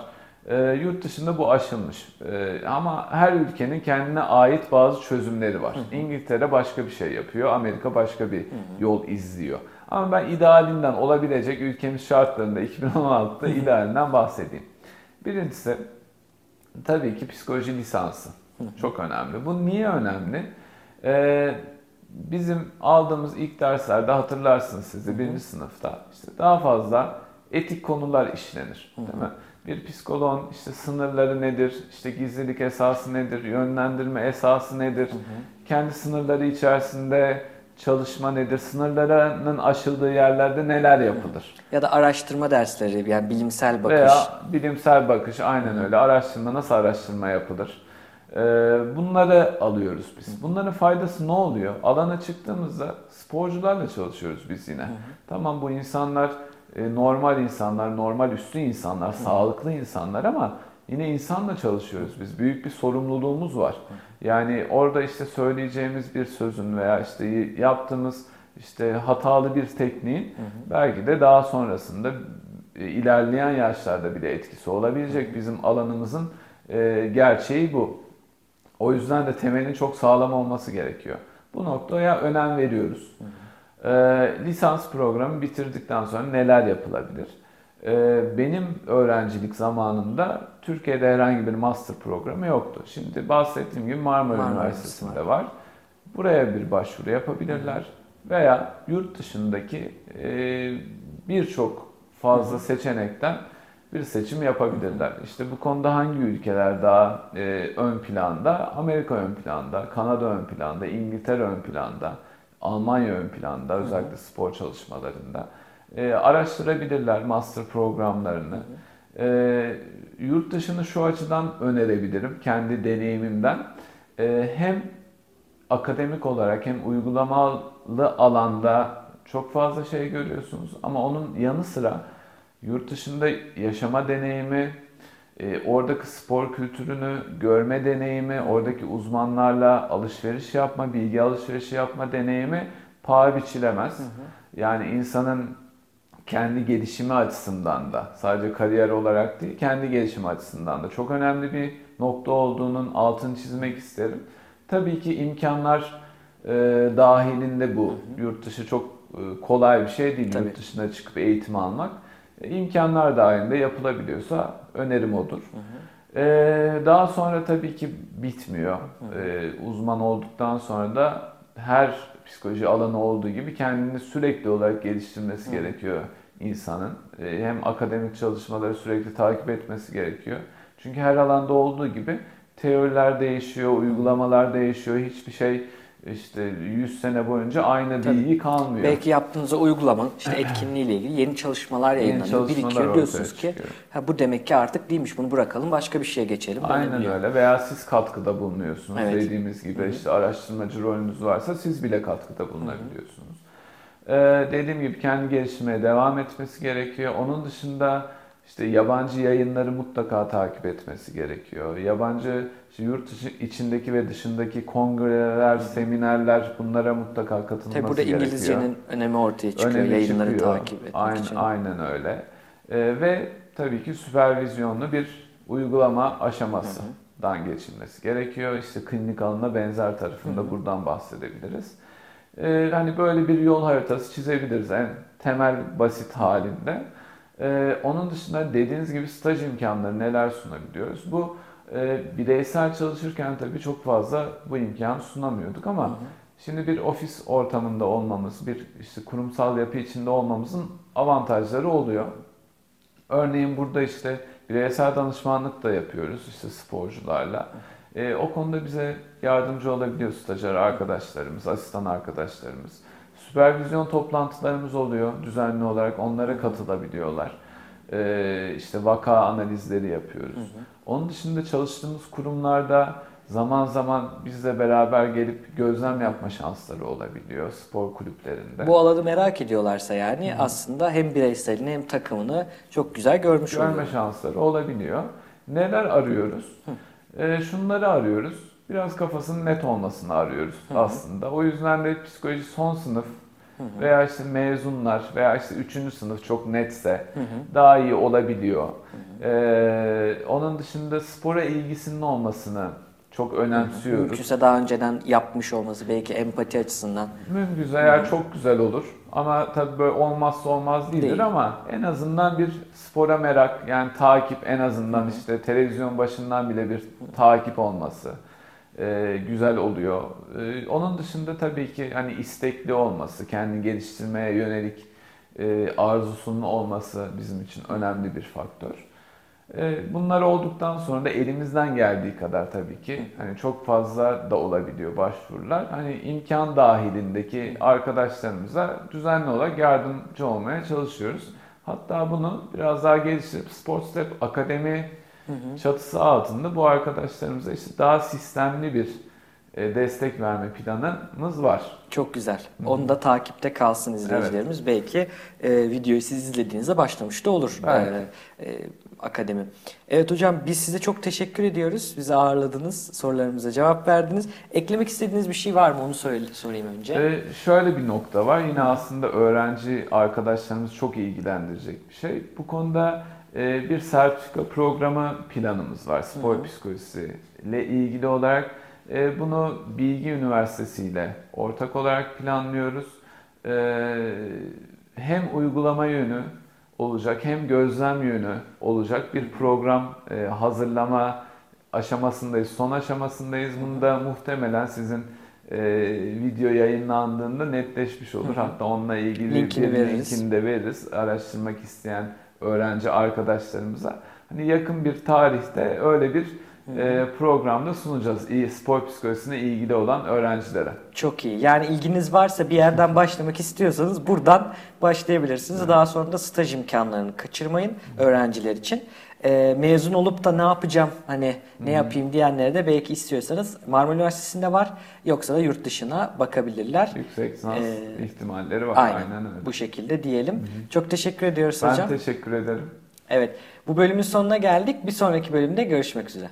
Ee, yurt dışında bu aşılmış. Ee, ama her ülkenin kendine ait bazı çözümleri var. İngiltere başka bir şey yapıyor, Amerika başka bir yol izliyor. Ama ben idealinden olabilecek ülkemiz şartlarında 2016'da idealinden bahsedeyim. Birincisi tabii ki psikoloji lisansı. Çok önemli. Bu niye önemli? Ee, bizim aldığımız ilk derslerde hatırlarsınız siz de birinci sınıfta işte daha fazla etik konular işlenir. Değil mi? Bir psikoloğun işte sınırları nedir, işte gizlilik esası nedir, yönlendirme esası nedir, kendi sınırları içerisinde çalışma nedir, sınırlarının aşıldığı yerlerde neler yapılır? Ya da araştırma dersleri yani bilimsel bakış. Veya bilimsel bakış aynen öyle. Araştırma nasıl araştırma yapılır? Ee, bunları alıyoruz biz. Bunların faydası ne oluyor? Alana çıktığımızda sporcularla çalışıyoruz biz yine. Tamam bu insanlar e, normal insanlar, normal üstü insanlar, sağlıklı insanlar ama yine insanla çalışıyoruz biz. Büyük bir sorumluluğumuz var. Yani orada işte söyleyeceğimiz bir sözün veya işte yaptığımız işte hatalı bir tekniğin belki de daha sonrasında e, ilerleyen yaşlarda bile etkisi olabilecek bizim alanımızın e, gerçeği bu. O yüzden de temelin çok sağlam olması gerekiyor. Bu noktaya önem veriyoruz. E, lisans programı bitirdikten sonra neler yapılabilir? E, benim öğrencilik zamanımda Türkiye'de herhangi bir master programı yoktu. Şimdi bahsettiğim gibi Marmara, Marmara Üniversitesi'nde var. Buraya bir başvuru yapabilirler veya yurt dışındaki e, birçok fazla seçenekten bir seçim yapabilirler. İşte bu konuda hangi ülkeler daha e, ön planda? Amerika ön planda, Kanada ön planda, İngiltere ön planda, Almanya ön planda özellikle spor çalışmalarında. E, araştırabilirler master programlarını. E, yurt dışını şu açıdan önerebilirim kendi deneyimimden. E, hem akademik olarak hem uygulamalı alanda çok fazla şey görüyorsunuz ama onun yanı sıra yurt dışında yaşama deneyimi, e, oradaki spor kültürünü görme deneyimi, oradaki uzmanlarla alışveriş yapma, bilgi alışverişi yapma deneyimi paha biçilemez. Yani insanın kendi gelişimi açısından da sadece kariyer olarak değil kendi gelişimi açısından da çok önemli bir nokta olduğunun altını çizmek isterim. Tabii ki imkanlar e, dahilinde bu. Yurt dışı çok e, kolay bir şey değil. Tabii. Yurt dışına çıkıp eğitim almak. E, imkanlar dahilinde yapılabiliyorsa önerim odur. E, daha sonra tabii ki bitmiyor. E, uzman olduktan sonra da her psikoloji alanı olduğu gibi kendini sürekli olarak geliştirmesi gerekiyor insanın. E, hem akademik çalışmaları sürekli takip etmesi gerekiyor. Çünkü her alanda olduğu gibi teoriler değişiyor, uygulamalar değişiyor. Hiçbir şey işte 100 sene boyunca aynı Tabii. değil kalmıyor. Belki yaptığınız uygulamanın işte etkinliğiyle ilgili yeni çalışmalar Yeni yayınlanıyor. çalışmalar Birikiyor diyorsunuz ki çıkıyor. ha, bu demek ki artık değilmiş bunu bırakalım başka bir şeye geçelim. Aynen öyle veya siz katkıda bulunuyorsunuz. Evet. Dediğimiz gibi işte araştırmacı rolünüz varsa siz bile katkıda bulunabiliyorsunuz. Ee, dediğim gibi kendi gelişmeye devam etmesi gerekiyor. Onun dışında işte yabancı yayınları mutlaka takip etmesi gerekiyor. Yabancı işte yurt dışı içindeki ve dışındaki kongreler, seminerler bunlara mutlaka katılması Tabii burada gerekiyor. İngilizcenin önemi ortaya çıkıyor Önemi yayınları çıkıyor. takip etmek aynen, için. Aynen öyle. Ee, ve tabii ki süpervizyonlu bir uygulama aşamasından geçilmesi gerekiyor. İşte klinik alana benzer tarafında buradan bahsedebiliriz. Ee, hani böyle bir yol haritası çizebiliriz en temel basit halinde. Ee, onun dışında dediğiniz gibi staj imkanları neler sunabiliyoruz? Bu e, bireysel çalışırken tabii çok fazla bu imkanı sunamıyorduk ama şimdi bir ofis ortamında olmamız, bir işte kurumsal yapı içinde olmamızın avantajları oluyor. Örneğin burada işte bireysel danışmanlık da yapıyoruz işte sporcularla. Ee, o konuda bize yardımcı olabiliyor stajyer arkadaşlarımız, asistan arkadaşlarımız. Süpervizyon toplantılarımız oluyor düzenli olarak onlara katılabiliyorlar. Ee, işte vaka analizleri yapıyoruz. Onun dışında çalıştığımız kurumlarda zaman zaman bizle beraber gelip gözlem yapma şansları olabiliyor spor kulüplerinde. Bu alanı merak ediyorlarsa yani aslında hem bireyselini hem takımını çok güzel görmüş görme oluyor. şansları olabiliyor. Neler arıyoruz? Ee, şunları arıyoruz. Biraz kafasının net olmasını arıyoruz aslında. O yüzden de psikoloji son sınıf veya işte mezunlar veya işte üçüncü sınıf çok netse daha iyi olabiliyor. Ee, onun dışında spora ilgisinin olmasını çok önemsiyoruz. Mümkünse daha önceden yapmış olması belki empati açısından. Mümkünse eğer çok güzel olur. Ama tabii böyle olmazsa olmaz değildir Değil. ama en azından bir spora merak yani takip en azından işte televizyon başından bile bir takip olması e, güzel oluyor. E, onun dışında tabii ki hani istekli olması, kendini geliştirmeye yönelik e, arzusunun olması bizim için önemli bir faktör. E, Bunlar olduktan sonra da elimizden geldiği kadar tabii ki hani çok fazla da olabiliyor başvurular. Hani imkan dahilindeki arkadaşlarımıza düzenli olarak yardımcı olmaya çalışıyoruz. Hatta bunu biraz daha geliştirip Sports Akademi çatısı altında bu arkadaşlarımıza işte daha sistemli bir e, destek verme planımız var. Çok güzel. Onu da takipte kalsın izleyicilerimiz. Belki e, videoyu siz izlediğinizde başlamış da olur Belki. e, e, akademi. Evet hocam biz size çok teşekkür ediyoruz. Bizi ağırladınız, sorularımıza cevap verdiniz. Eklemek istediğiniz bir şey var mı onu söyle, sorayım önce. Ee, şöyle bir nokta var. Yine aslında öğrenci arkadaşlarımız çok ilgilendirecek bir şey. Bu konuda e, bir sertifika programı planımız var. Spor psikolojisi ile ilgili olarak. E, bunu Bilgi Üniversitesi ile ortak olarak planlıyoruz. E, hem uygulama yönü olacak hem gözlem yönü olacak bir program e, hazırlama aşamasındayız. Son aşamasındayız. Bunu da muhtemelen sizin e, video yayınlandığında netleşmiş olur. Hatta onunla ilgili Linkini bir veririz. linkini de veririz araştırmak isteyen öğrenci arkadaşlarımıza. Hani yakın bir tarihte öyle bir e, programda sunacağız. İyi spor psikolojisine ilgili olan öğrencilere. Çok iyi. Yani ilginiz varsa bir yerden başlamak istiyorsanız buradan başlayabilirsiniz. Daha sonra da staj imkanlarını kaçırmayın öğrenciler için. Ee, mezun olup da ne yapacağım hani ne yapayım diyenlere de belki istiyorsanız Marmara Üniversitesi'nde var yoksa da yurt dışına bakabilirler. Yüksek lisans Ee, ihtimalleri var. Aynen, Aynen öyle. bu şekilde diyelim. Çok teşekkür ediyoruz Ben hocam. teşekkür ederim. Evet. Bu bölümün sonuna geldik. Bir sonraki bölümde görüşmek üzere.